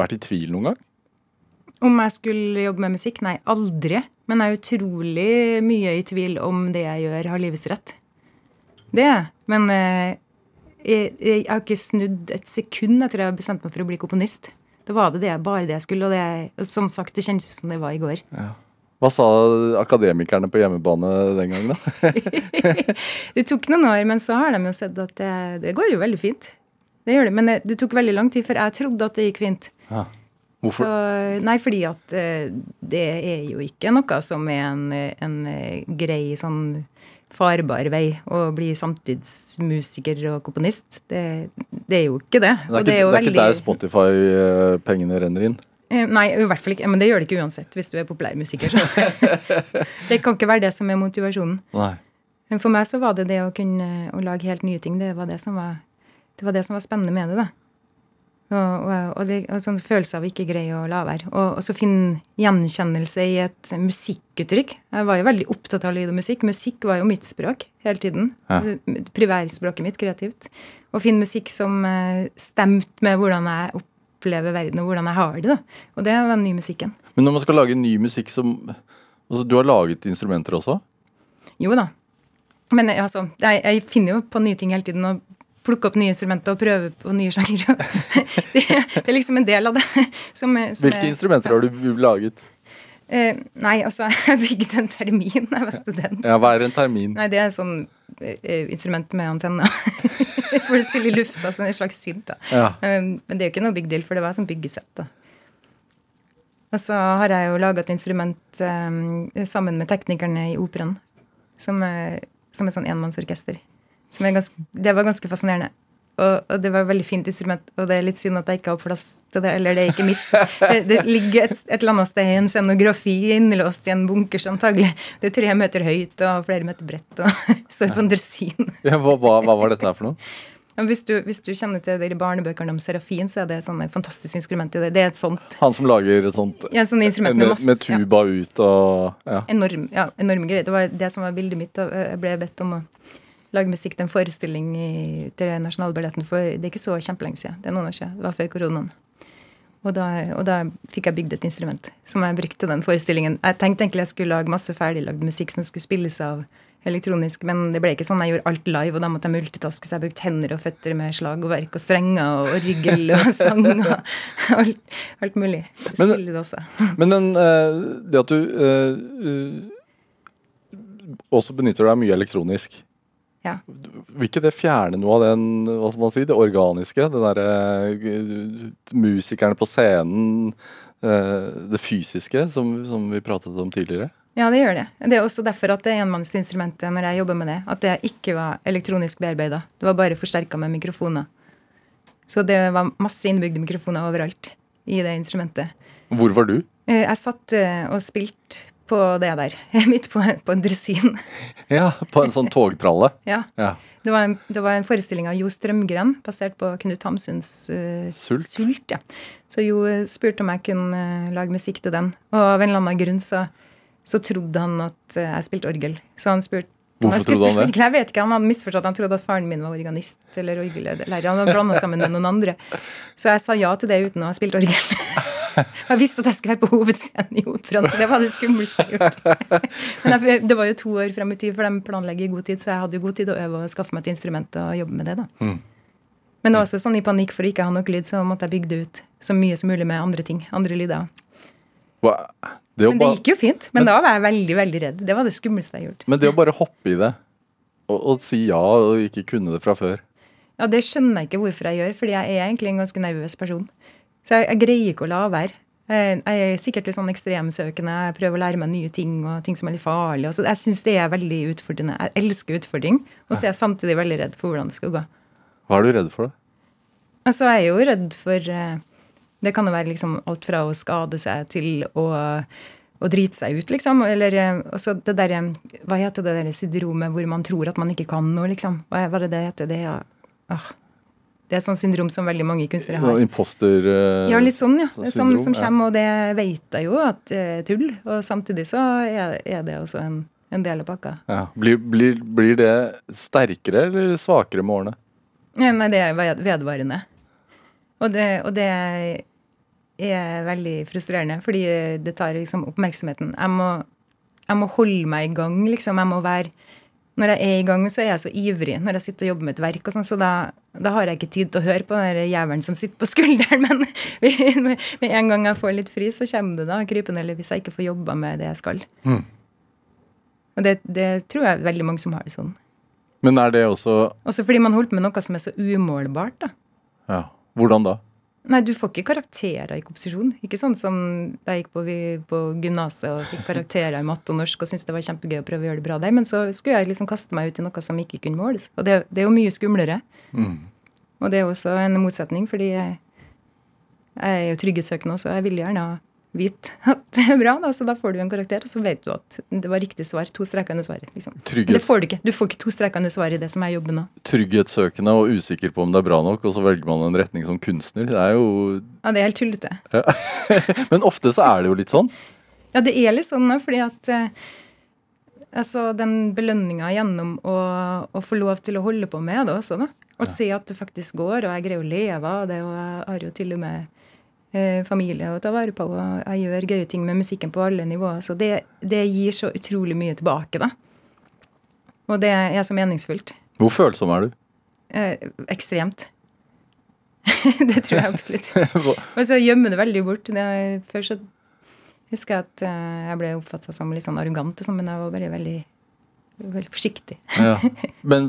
vært i tvil noen gang? Om jeg skulle jobbe med musikk? Nei, aldri. Men jeg er utrolig mye i tvil om det jeg gjør, har livets rett. Det er jeg. Men eh, jeg, jeg har ikke snudd et sekund etter jeg har bestemt meg for å bli komponist. Da var det, det bare det jeg skulle, og det, som sagt, det kjennes ut som det var i går. Hva sa akademikerne på hjemmebane den gangen, da? det tok noen år, men så har de jo sett at det, det går jo veldig fint. Det gjør det, Men det, tok veldig lang tid før jeg trodde at det gikk fint. Ja. Så, Hvorfor? nei, fordi at eh, det er jo ikke noe som er en, en eh, grei sånn farbar vei å bli samtidsmusiker og komponist. Det, det er jo ikke det. Det er ikke, det jo er ikke der Spotify-pengene renner inn? Eh, Nei, i hvert fall ikke. Men det gjør det ikke uansett hvis du er populærmusiker. musiker det kan ikke være det som er motivasjonen. Nei. Men for meg så var det det å kunne å lage helt nye ting. Det var det som var, det var, det som var spennende med det. da. Og, og, det, og sånn følelse av ikke greie å la være. Og, og så finne gjenkjennelse i et musikkuttrykk. Jeg var jo veldig opptatt av lyd og musikk. Musikk var jo mitt språk hele tiden. Ja. Priværspråket mitt, kreativt. Å finne musikk som eh, stemte med hvordan jeg opplever verden, og hvordan jeg har det. da. Og det var den nye musikken. Men når man skal lage ny musikk som altså, Du har laget instrumenter også? Jo da. Men eh, altså, jeg, jeg finner jo på nye ting hele tiden. og plukke opp nye instrumenter og prøve på nye sjangere. det, det er liksom en del av det. Som, som Hvilke er- instrumenter har du laget? Eh, nei, altså, jeg bygde en termin da jeg var student. Ja, Hva er en termin? Nei, det er sånn eh, instrument med antenne. Hvor det spiller i lufta, sånn en slags synt. da. Ja. Um, men det er jo ikke noe big deal, for det var sånn byggesett. da. Og så har jeg jo laga et instrument um, sammen med teknikerne i operaen, som, som er sånn enmannsorkester. Som ganske, det var ganske fascinerende. Og, og det var et veldig fint instrument, og det er litt synd at jeg ikke har plass til det. Eller det er ikke mitt. Det, det ligger et, et eller annet sted i en scenografi innelåst i en bunkers antagelig. Det er tre meter høyt og flere meter bredt og står på en dresin. Ja, hva, hva, hva var dette her for noe? Hvis du, hvis du kjenner til de barnebøkene om Serafin, så er det sånn et fantastisk instrument i det. Det er et sånt Han som lager et sånt ja, sånn instrument med masse med tuba ut og ja. ja, enorm, ja, enorme greier. Det var det som var bildet mitt. da. Jeg ble bedt om å lage musikk til en forestilling i, til Nasjonalballetten for det er ikke så kjempelenge siden. Det er noen år siden. Det var før koronaen. Og da, og da fikk jeg bygd et instrument som jeg brukte den forestillingen. Jeg tenkte egentlig jeg skulle lage masse ferdiglagd musikk som skulle spilles av elektronisk, men det ble ikke sånn. Jeg gjorde alt live, og da måtte jeg multitaske, så jeg brukte hender og føtter med slag og verk og strenger og orgel og sang og alt, alt mulig. Spille det også. Men den, eh, det at du eh, eh, også benytter deg mye elektronisk, Ja. vil ikke det fjerne noe av den, hva skal man si, det organiske? Den derre eh, musikerne på scenen, eh, det fysiske, som, som vi pratet om tidligere? Ja, det gjør det. Det er også derfor at det enmannsinstrumentet når jeg jobber med det, at det ikke var elektronisk bearbeida. Det var bare forsterka med mikrofoner. Så det var masse innbygde mikrofoner overalt i det instrumentet. Hvor var du? Eh, Jeg satt og spilte på det der, midt på, på en dresin. Ja, på en sånn togtralle. Ja. Ja. Det var, en, det var en forestilling av Jo Strømgren, basert på Knut Hamsuns uh, Sult. ja. Så Jo eh, spurte om jeg kunne uh, lage musikk til den. Og av en eller annen grunn så, så trodde han at uh, jeg spilte orgel. Så han spurte Hvorfor trodde han spille orgel. Jeg vet ikke, Han hadde misforstått. Han trodde at faren min var organist eller orgellærer. Han hadde blanda sammen med noen andre. Så jeg sa ja til det uten å ha spilt orgel. Jeg visste at jeg skulle være på hovedscenen i operaen, så det var det skumleste jeg har gjort. Men jeg, det var jo to år frem i tid, for de planlegger i god tid, så jeg hadde jo god tid å øve og skaffe meg et instrument og jobbe med det. da. Mm. Men også sånn i panikk for å ikke ha nok lyd, så måtte jeg bygge det ut så mye som mulig med andre ting. Andre lyder. Det Men det gikk jo fint. Men, da var jeg veldig, veldig redd. Det var det skumleste jeg har gjort. men det å bare hoppe i det, og, og si ja og ikke kunne det fra før Ja, Det skjønner jeg ikke hvorfor jeg gjør, fordi jeg er egentlig en ganske nervøs person. Så jeg, jeg greier ikke å la være. Jeg jeg er sikkert litt sånn ekstremsøkende. Jeg prøver å lære meg nye ting og ting som er litt farlige. så jeg syns det er veldig utfordrende. Jeg elsker utfordring, og så er jeg samtidig veldig redd for hvordan det skal gå. Hva er du redd for, da? Altså, jeg er jo redd for eh, Det kan jo være liksom alt fra å skade seg til å, å drite seg ut, liksom. Eller eh, også det derre Hva heter det der syndromet hvor man tror at man ikke kan noe, liksom? Hva er det det heter? Det er, ah, det er sånn syndrom som veldig mange kunstnere har. Imposter eh, Ja, litt sånn, ja. Syndrom, Som, som som ja. kommer, og det vet jeg jo at er tull. Og samtidig så er, er det også en, en del av pakka. ja. blir, blir, blir det sterkere eller svakere med årene? Ja, Nei, det er vedvarende. Og det, og det er veldig frustrerende, fordi det tar liksom oppmerksomheten. Jeg må, jeg må holde meg i gang, liksom. Jeg må være Når jeg er i gang, så er jeg så ivrig når jeg sitter og jobber med et verk, og sånn, så da, da har jeg ikke tid til å høre på den jævelen som sitter på skulderen. Men med en gang jeg får litt fri, så kommer det da krypende, eller hvis jeg ikke får jobba med det jeg skal. Mm. Og det, det tror jeg veldig mange som har det sånn. Men er det også Også fordi man holder på med noe som er så umålbart. da. Ja. Hvordan da? Nei, du får ikke karakterer i komposisjon. Ikke sånn som da jeg gikk på, vi- på gymnaset og fikk karakterer i matte og norsk og syntes det var kjempegøy å prøve å gjøre det bra der, men så skulle jeg liksom kaste meg ut i noe som ikke kunne måles. Og det, det er jo mye skumlere. Mm. Og det er også en motsetning, fordi jeg, jeg er jo trygghetssøkende også, og jeg vil gjerne vite at det er bra, da, så da får du en karakter, og så vet du at det var riktig svar. To streker under svaret. Liksom. Det får du ikke. Du får ikke to streker under svaret i det som er jobben nå. trygghetssøkende og usikker på om det er bra nok, og så velger man en retning som kunstner. Det er jo Ja, det er helt tullete. Men ofte så er det jo litt sånn. Ja, det er litt sånn, fordi at eh, altså, den belønninga gjennom å, å få lov til å holde på med det også, da. Og se at det faktisk går, og jeg greier å leve av det, og jeg har jo til og med familie å ta vare på, og jeg gjør gøye ting med musikken på alle nivåer. Så det, det gir så utrolig mye tilbake, da. Og det er så meningsfullt. Hvor følsom er du? Eh, ekstremt. det tror jeg absolutt. Og så gjemmer det veldig bort. Det før så Husker jeg at eh, jeg ble oppfatta som litt sånn arrogant, og sånn, men jeg var bare veldig, veldig forsiktig. Ja. Men,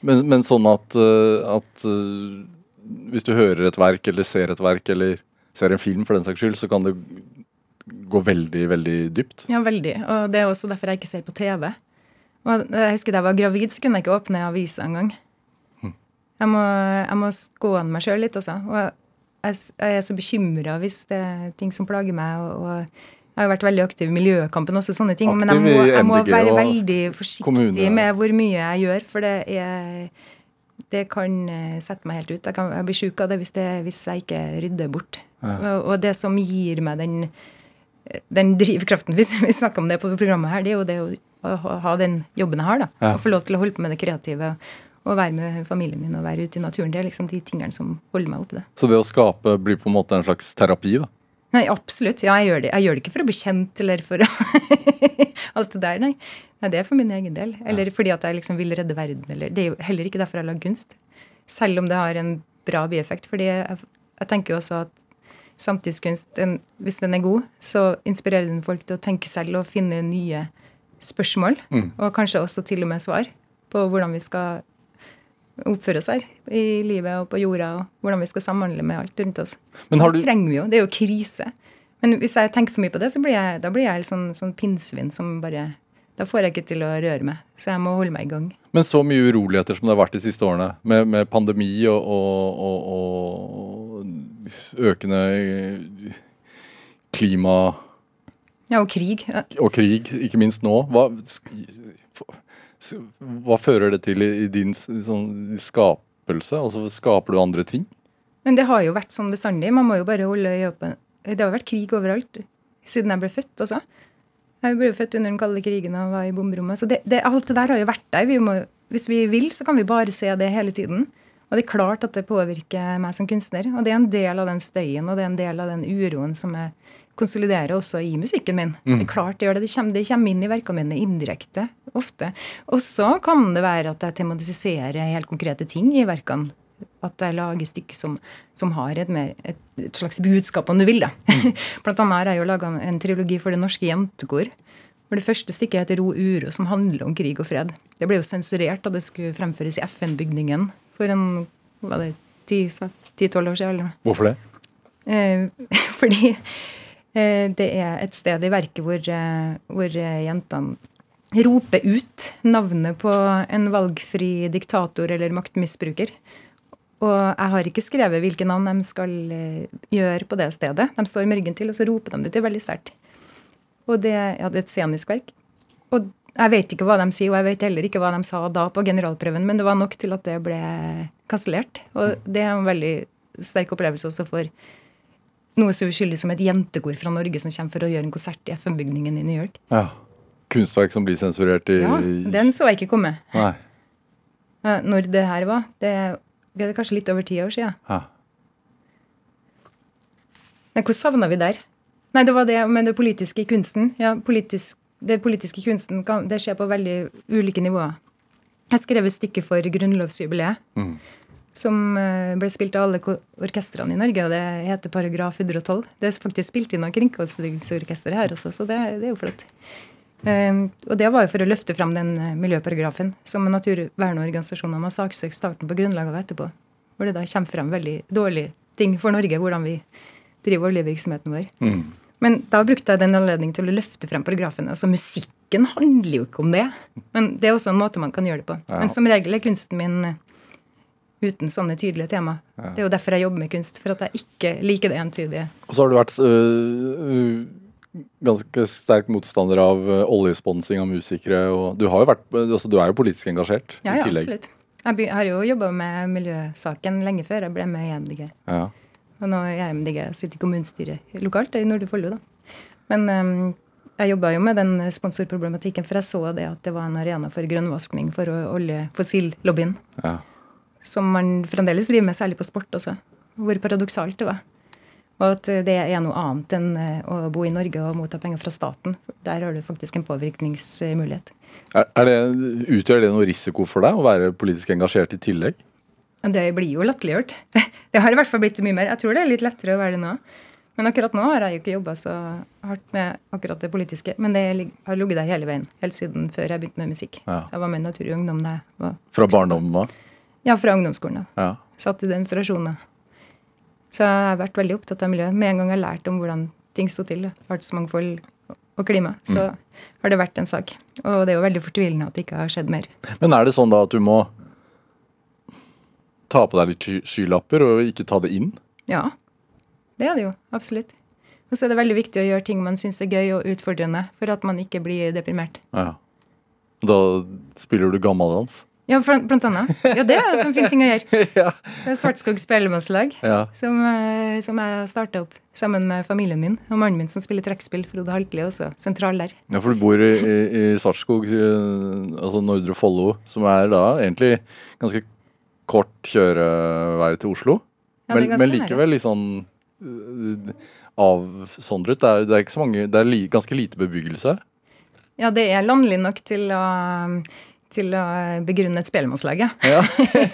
men, men sånn at, eh, at eh, hvis du hører et verk, eller ser et verk, eller ser en film for den saks skyld, så kan det gå veldig, veldig dypt. Ja, veldig. Og det er også derfor jeg ikke ser på TV. Og jeg husker Da jeg var gravid, så kunne jeg ikke åpne avisa engang. Jeg må, jeg må skåne meg sjøl litt, altså. Og jeg, jeg er så bekymra hvis det er ting som plager meg. og, og jeg har vært veldig aktiv i miljøkampen, også sånne ting. men jeg må, jeg må være og veldig forsiktig med hvor mye jeg gjør, for det er det kan eh, sette meg helt ut. Jeg, kan, jeg blir sjuk av det hvis, det hvis jeg ikke rydder bort. Og, og det som gir meg den, den drivkraften, hvis vi snakker om det på programmet her, det er jo det å, å ha- ha den jobben jeg har. da, Ja. Og få lov til å holde på med det kreative. Og være med familien min og være ute i naturen. Det er liksom de tingene som holder meg oppe. Så det å skape blir på en måte en slags terapi, da. Nei, absolutt. Ja, jeg gjør det. Jeg gjør det ikke for å bli kjent eller for alt det der, nei. nei. Det er for min egen del. Eller fordi at jeg liksom vil redde verden. Eller, det er jo heller ikke derfor jeg lager kunst. Selv om det har en bra bieffekt. Fordi jeg, jeg tenker jo også at samtidskunst, den, hvis den er god, så inspirerer den folk til å tenke selv og finne nye spørsmål. Og kanskje også til og med svar på hvordan vi skal oppføre oss her i livet og på jorda, og hvordan vi skal samhandle med alt rundt oss. Men har det trenger vi jo. Det er jo krise. Men hvis jeg tenker for mye på det, så blir jeg, da blir jeg sånn, sånn pinnsvin som bare Da får jeg ikke til å røre meg. Så jeg må holde meg i gang. Men så mye uroligheter som det har vært de siste årene, med, med pandemi og, og, og, og økende klima Ja, og krig. Ja, og krig, ikke minst nå. Hva, hva fører det til i, din sånn, skapelse? Altså Skaper du andre ting? Men det har jo vært sånn bestandig. Man må jo bare holde øye åpne. Det har vært krig overalt siden jeg ble født altså. Jeg ble født under den kalde krigen og var i bomberommet. Så det, det, alt det der har jo vært der. Vi må, hvis vi vil, så kan vi bare se det hele tiden. Og det er klart at det påvirker meg som kunstner. Og det er en del av den støyen og det er en del av den uroen som jeg konsoliderer også i musikken min. Det er klart det gjør det. Det kommer, det kommer inn i verkene mine indirekte ofte. Og så kan det være at jeg tematiserer helt konkrete ting i verkene. At jeg lager stykker som, som har et, mer, et, et slags budskap, om du vil. da. Blant annet har jeg jo laga en trilogi for Det Norske Jentekor. Hvor det første stykket heter Ro uro, som handler om krig og fred. Det ble jo sensurert da det skulle fremføres i FN-bygningen for en hva det, 10-12 år siden. eller. Hvorfor det? Eh, fordi det er et sted i verket hvor, eh, hvor eh, jentene roper ut navnet på en valgfri diktator eller maktmisbruker. Og jeg har ikke skrevet hvilke navn de skal eh, gjøre på det stedet. De står med ryggen til, og så roper de det til veldig sterkt. Og det, ja, det er et scenisk verk. Og jeg vet ikke hva de sier, og jeg vet heller ikke hva de sa da på generalprøven, men det var nok til at det ble kansellert. Og det er en veldig sterk opplevelse også for noe så uskyldig som et jentekor fra Norge som kommer for å gjøre en konsert i FN-bygningen i New York. Ja. Kunstverk som blir sensurert i Ja, Den så jeg ikke komme. Nei. Når det her var. Det, det er kanskje litt over ti år siden. Ja. Men hvor savna vi der? Nei, det var det med det politiske i kunsten. Ja, politisk, det politiske i kunsten kan, det skjer på veldig ulike nivåer. Jeg skrev et stykke for grunnlovsjubileet. Som eh, ble spilt av alle orkestrene i Norge, og det heter Paragraf 112. Det er faktisk spilt inn av Kringkastingsorkesteret her også, så det, det er jo flott. Eh, og det var jo for å løfte frem den eh, miljøparagrafen som naturvernorganisasjonene har saksøkt staten på grunnlag av etterpå. Hvor det da kommer frem veldig dårlige ting for Norge, hvordan vi driver oljevirksomheten vår. Men da brukte jeg den anledningen til å løfte frem paragrafen. Altså Musikken handler jo ikke om det, men det er også en måte man kan gjøre det på. Ja. Men som regel er kunsten min eh, uten sånne tydelige tema. Det er jo derfor jeg jobber med kunst, for at jeg ikke liker det entydige. Og så har du vært øh, øh, ganske sterk motstander av øh, oljesponsing av musikere. Og du, vært, altså, du er jo politisk engasjert Ja, i ja, absolutt. Jeg har jo jobba med miljøsaken lenge før jeg ble med i MDG. Ja. Og nå er jeg MDG, sitter i kommunestyret lokalt i Nordre Follo, da. Men ehm, jeg jobba jo med den sponsorproblematikken, for jeg så det at det var en arena for grønnvaskning for olje fossillobbyen. Ja. Som man fremdeles driver med, særlig på sport også. Hvor paradoksalt det var. Og at det er noe annet enn eh, å bo i Norge og motta penger fra staten. Der har du faktisk en påvirkningsmulighet. Er, er det, utgjør det noe risiko for deg å være politisk engasjert i tillegg? Det blir jo latterliggjort. Det har i hvert fall blitt mye mer. Jeg tror det er litt lettere å være det nå. Men akkurat nå har jeg jo ikke jobba så hardt med akkurat det politiske. Men det har ligget der hele veien, helt siden før jeg begynte med musikk. Ja. Så jeg var med i Natur og Ungdom da jeg var Fra barndommen av? Ja, fra ungdomsskolen. Ja. Satt i demonstrasjoner. Så jeg har vært veldig opptatt av miljøet. Med en gang jeg har lært om hvordan ting sto til, artsmangfold og klima, så har det vært en sak. Og det er jo veldig fortvilende at det ikke har skjedd mer. Men er det sånn da at du må ta på deg litt skylapper og ikke ta det inn? Ja, det er det jo. Absolutt. Og så er det veldig viktig å gjøre ting man syns er gøy og utfordrende, for at man ikke blir deprimert. Ja. Da spiller du gammeldans? Ja, blant annet. Ja, det er en fin ting å gjøre. ja. Det er Svartskog spellemannslag, ja. som, eh, som jeg starta opp sammen med familien min og mannen min som spiller trekkspill, Frode Haltli, også sentral der. Ja, for du bor i, i, i Svartskog, eh, altså Nordre Follo, som er da egentlig ganske kort kjørevei til Oslo. Ja, men, likevel litt sånn eh, avsondret. Det er, det er mange Det er li, ganske lite bebyggelse. Ja, det er landlig nok til å, til å begrunne et spellemannslag, ja.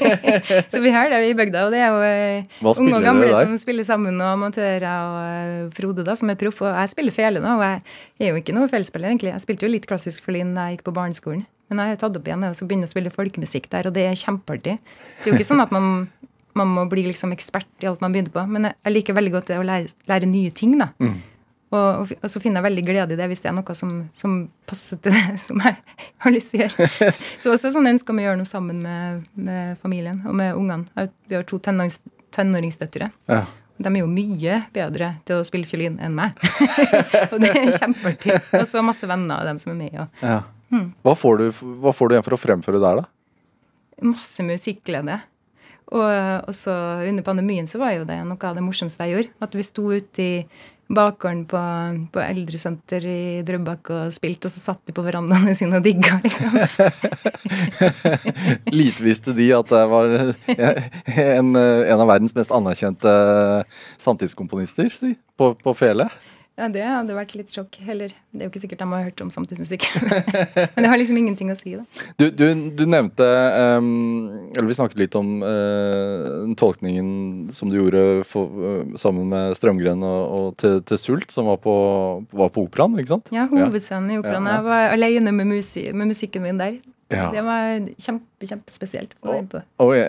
Så vi har det i bygda, og det er jo eh, unge og gamle som spiller sammen, og amatører og eh, Frode, da, som er proff. Og jeg spiller fele nå, og jeg er jo ikke noe felespiller, egentlig. Jeg spilte jo litt klassisk fiolin da jeg gikk på barneskolen. Men jeg har tatt opp igjen og så begynner å spille folkemusikk der, og det er kjempeartig. Det er jo ikke sånn at man, man må bli liksom ekspert i alt man begynner på, men jeg liker veldig godt det å lære, lære nye ting, da. Mm. Og, og, så finner jeg veldig glede i det hvis det er noe som, som passer til det som jeg har lyst til å gjøre. Så også sånn ønsker vi å gjøre noe sammen med, med familien og med ungene. Vi har to tenårings, tenåringsdøtre. Ja. De er jo mye bedre til å spille fiolin enn meg. og det er kjempeartig. Og så masse venner av dem som er med. Og Ja. Hmm. Hva, får du, hva får du igjen for å fremføre der, da? masse musikkglede. Og, og så under pandemien så var jo det noe av det morsomste jeg gjorde. At vi sto ute i bakgården på, på eldresenter i Drøbak og spilte, og så satt de på verandaene sine og digga, liksom. Lite visste de at det var en, en av verdens mest anerkjente samtidskomponister si, på, på fele. Ja, det hadde vært litt sjokk. Heller, det er jo ikke sikkert de har hørt om samtidsmusikk. Men det har liksom ingenting å si, da. Du, du, du nevnte um, Eller vi snakket litt om uh, tolkningen som du gjorde for, uh, sammen med Strømgren og, og til, til Sult, som var på, var på operaen, ikke sant? Ja, hovedscenen i operaen. Ja, ja. Jeg var alene med, musik med musikken min der. Ja. Det var kjempe, kjempespesielt. Og e-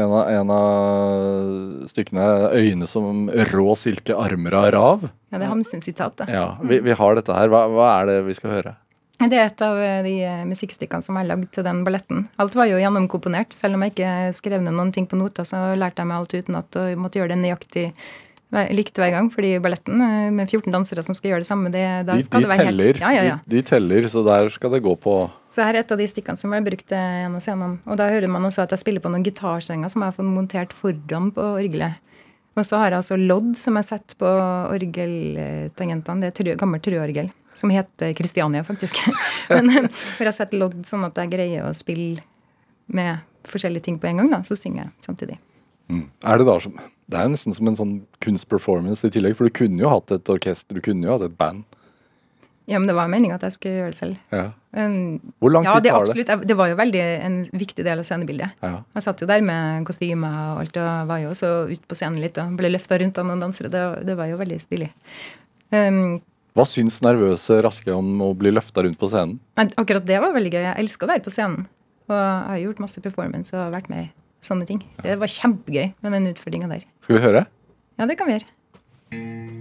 en av, en av stykkene 'Øyne som rå silke, armer av rav'. Ja, det er Hamsun-sitat, da. Ja, vi, vi har dette her. Hva, hva er det vi skal høre? Det er et av de eh, musikkstykkene som er lagd til den balletten. Alt var jo gjennomkomponert. Selv om jeg ikke skrev ned noen ting på noter, så lærte jeg meg alt utenat og måtte gjøre det nøyaktig likt hver gang. Fordi balletten, eh, med 14 dansere som skal gjøre det samme, det, De, skal de det være teller, helt Ja, ja, ja. De, de teller, så der skal det gå på Så her er et av de stikkene som ble brukt gjennom en av. Og da hører man også at jeg spiller på noen gitarstrenger som jeg har fått montert foran på orgelet. Og så har jeg altså lodd som jeg setter på orgeltangentene. Det er trø, gammelt trøorgel. Som heter Kristiania, faktisk. Men eh, for jeg setter lodd sånn at jeg greier å spille med forskjellige ting på en gang, da, så synger jeg samtidig. Mm. Er det da som Det er nesten som en sånn kunstperformance i tillegg, for du kunne jo hatt et orkester, du kunne jo hatt et band. Ja, men det var meninga at jeg skulle gjøre det selv. Ja. Men, Hvor lang ja, det, tar absolutt, det? det var jo veldig en viktig del av scenebildet. Ja. Jeg satt jo der med kostyme og alt, og var jo også ute på scenen litt og ble løfta rundt av noen dansere. Det, det var jo veldig stilig. Um, Hva syns nervøse Raske om å bli løfta rundt på scenen? akkurat det var veldig gøy. Jeg elsker å være på scenen. Og jeg har gjort masse performance og vært med i sånne ting. Det var kjempegøy med den utfordringa der. Skal vi høre? Ja, det kan vi gjøre.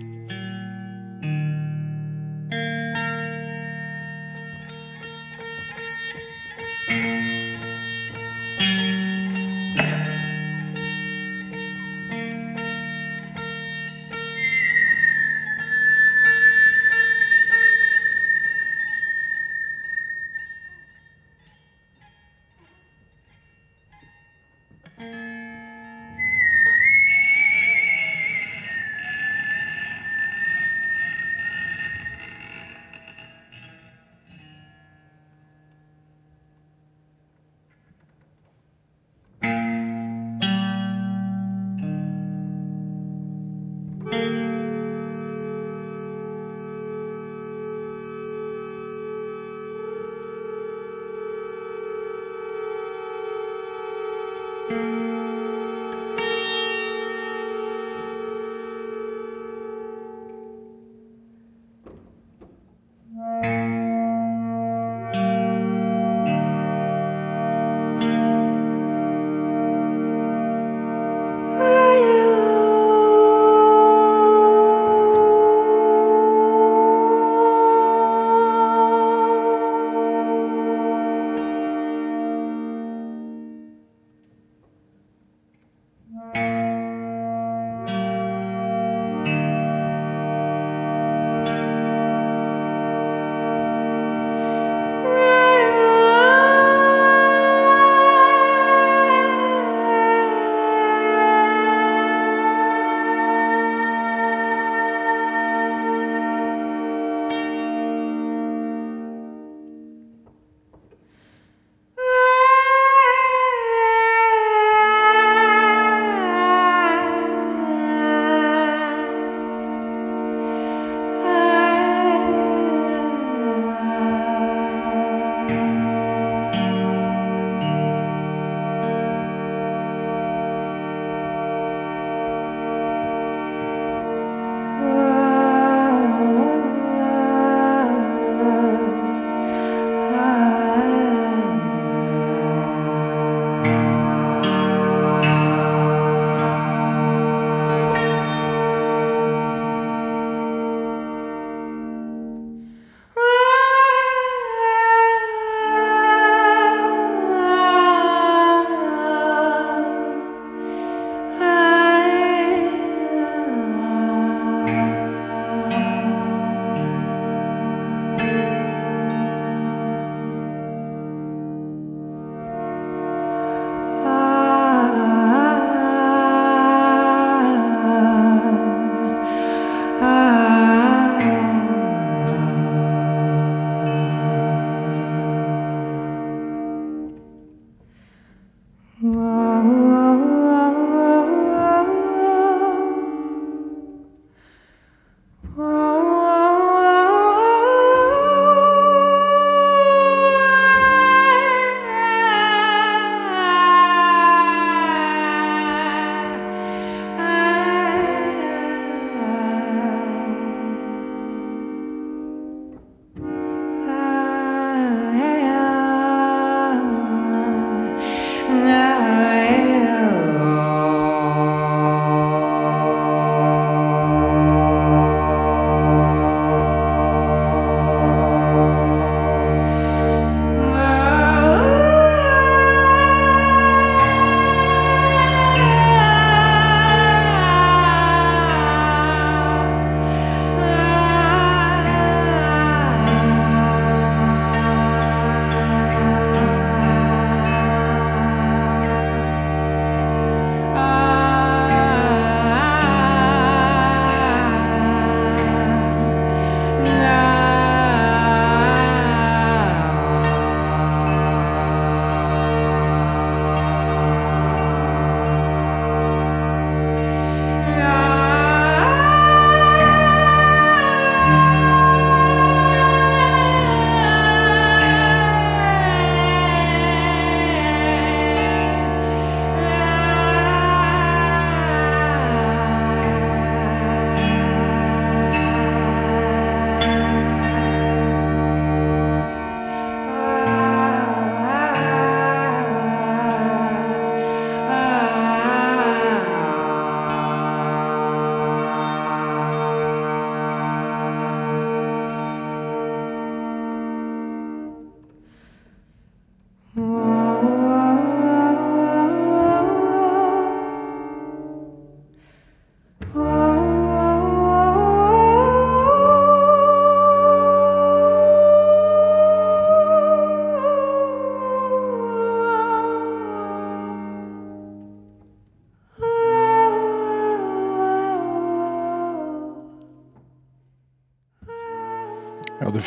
now.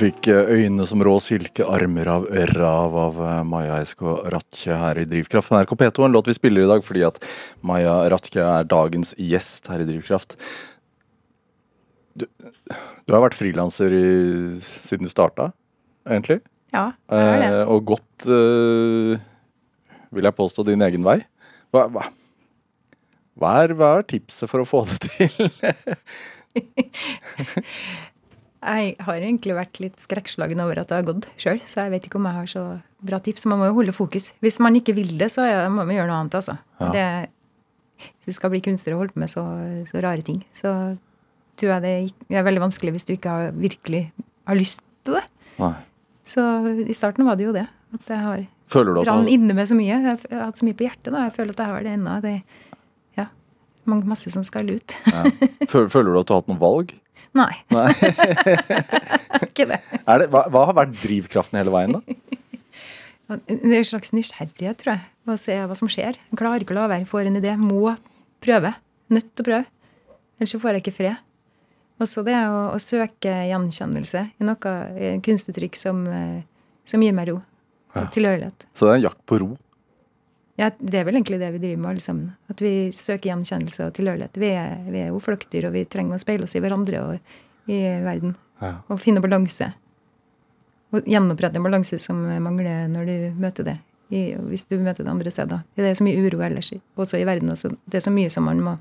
Fikk eh, øyne som rå silke, armer av rav av eh, Maja Esko Ratche her i Drivkraft på NRK P2. En låt vi spiller i dag fordi at Maja Ratche er dagens gjest her i Drivkraft. Du, du har vært frilanser siden du starta, egentlig. Ja, det er det. Eh, og gått, eh, vil jeg påstå, din egen vei. Hva, hva, hva, er, hva er tipset for å få det til? Jeg har egentlig vært litt skrekkslagen over at det har gått sjøl, så jeg vet ikke om jeg har så bra tips. Man må jo holde fokus. Hvis man ikke vil det, så må man gjøre noe annet, altså. Ja. Det, hvis du skal bli kunstner og holde på med så, så rare ting, så tror jeg det er veldig vanskelig hvis du ikke har, virkelig har lyst til det. Nei. Så i starten var det jo det. At jeg har Føler du inne med så mye. Jeg har hatt så mye på hjertet. da. Jeg føler at jeg har det ennå. Det ja, masse som skal ut. ja. Føler, føler du at du har hatt noe valg? Nei, Nei. ikke det. Det, hva, hva har vært drivkraften hele veien, da? Det er en slags nysgjerrighet, tror jeg. Å se hva som skjer. Jeg klarer ikke å la være. Får en idé. Må prøve. Nødt til å prøve. Ellers så får jeg ikke fred. Også det å, å søke gjenkjennelse i noe i kunstuttrykk som, eh, som gir meg ro. Ja. Tilhørighet. Så det er en jakt på ro. Ja, det er vel egentlig det vi driver med alle sammen. At vi søker gjenkjennelse og tilhørighet. Vi er, vi er jo flokkdyr, og vi trenger å speile oss i hverandre og i verden. Ja. Og finne balanse. Og gjenopprette en balanse som mangler når du møter det. I, hvis du møter det andre steder. Det er så mye uro ellers, også i verden. Også. Det er så mye som man må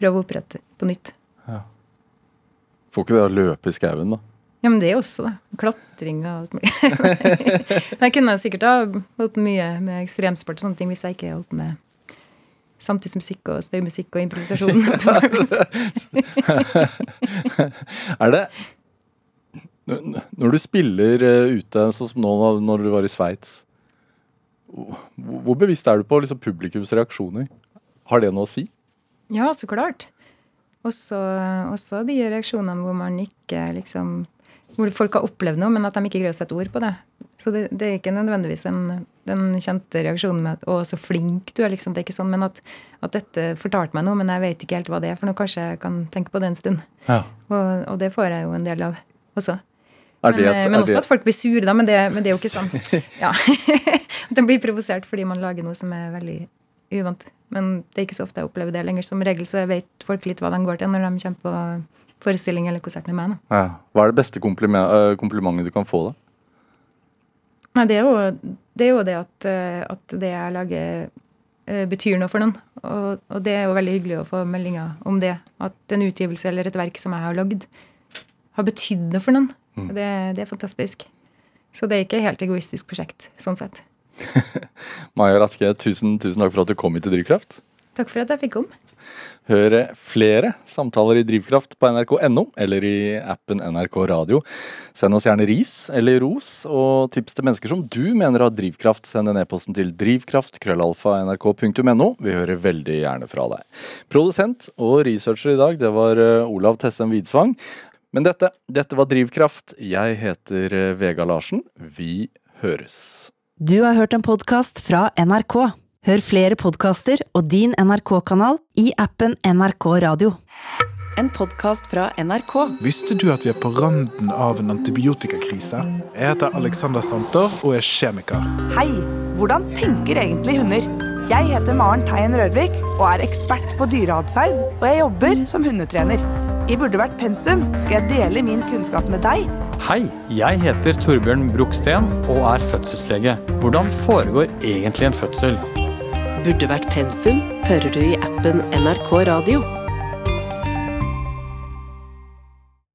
prøve å opprette på nytt. Ja. Får ikke det å løpe i skauen, da. Ja, men det er også, da. Klatring og alt mulig. jeg kunne sikkert ha holdt mye med ekstremsport og sånne ting hvis jeg ikke holdt med samtidsmusikk og støymusikk og improvisasjon. Er det Når du spiller eh, ute, sånn som nå når du var i Sveits, hvor bevisst er du på liksom, publikums reaksjoner? Har det noe å si? Ja, så klart. Også, også de reaksjonene hvor man ikke liksom Hvor folk har opplevd noe, men at de ikke greier å sette ord på det. Så det, det er ikke nødvendigvis den, den kjente reaksjonen med at 'å, så flink du er', liksom. Det er ikke sånn, men at, at dette fortalte meg noe, men jeg vet ikke helt hva det er for nå Kanskje jeg kan tenke på det en stund. Ja. Og, og det får jeg jo en del av også. Men, det, eh, et- men også det, at folk blir sure, da. Men det, men det er jo ikke sånn. Ja. At en blir provosert fordi man lager noe som er veldig uvant. Men det er ikke så ofte jeg opplever det lenger. Som regel så vet folk litt hva de går til når de kommer på forestilling eller konsert med meg. Ja. Hva er det beste kompliment, eh, komplimentet du kan få, da? Nei, det er jo det, er jo det at, eh, at det jeg lager, eh, betyr noe for noen. Og, og det er jo veldig hyggelig å få meldinger om det. At en utgivelse eller et verk som jeg har lagd, har betydd noe for noen. Det, det er fantastisk. Så det er ikke et helt egoistisk prosjekt, sånn sett. Maja Raske, tusen, tusen takk for at du kom hit til Drivkraft. Takk for at jeg fikk komme. Hør flere samtaler i Drivkraft på nrk.no eller i appen NRK Radio. Send oss gjerne ris eller ros og tips til mennesker som du mener har drivkraft. Send en e-posten til drivkraft.krøllalfa.nrk.no. Vi hører veldig gjerne fra deg. Produsent og researcher i dag, det var eh, Olav Tessem Widsvang. Men dette, dette var Drivkraft. Jeg heter eh, Vega Larsen. Vi høres. Du har hørt en podkast fra NRK. Hør flere podkaster og din NRK-kanal i appen NRK Radio. En podkast fra NRK. Visste du at vi er på randen av en antibiotikakrise? Jeg heter Alexander Santer og er kjemiker. Hei! Hvordan tenker egentlig hunder? Jeg heter Maren Teien Rørvik og er ekspert på dyreatferd, og jeg jobber som hundetrener. I Burde vært pensum skal jeg dele min kunnskap med deg. Hei, jeg heter Torbjørn Broksten og er fødselslege. Hvordan foregår egentlig en fødsel? Burde vært pensum hører du i appen NRK Radio.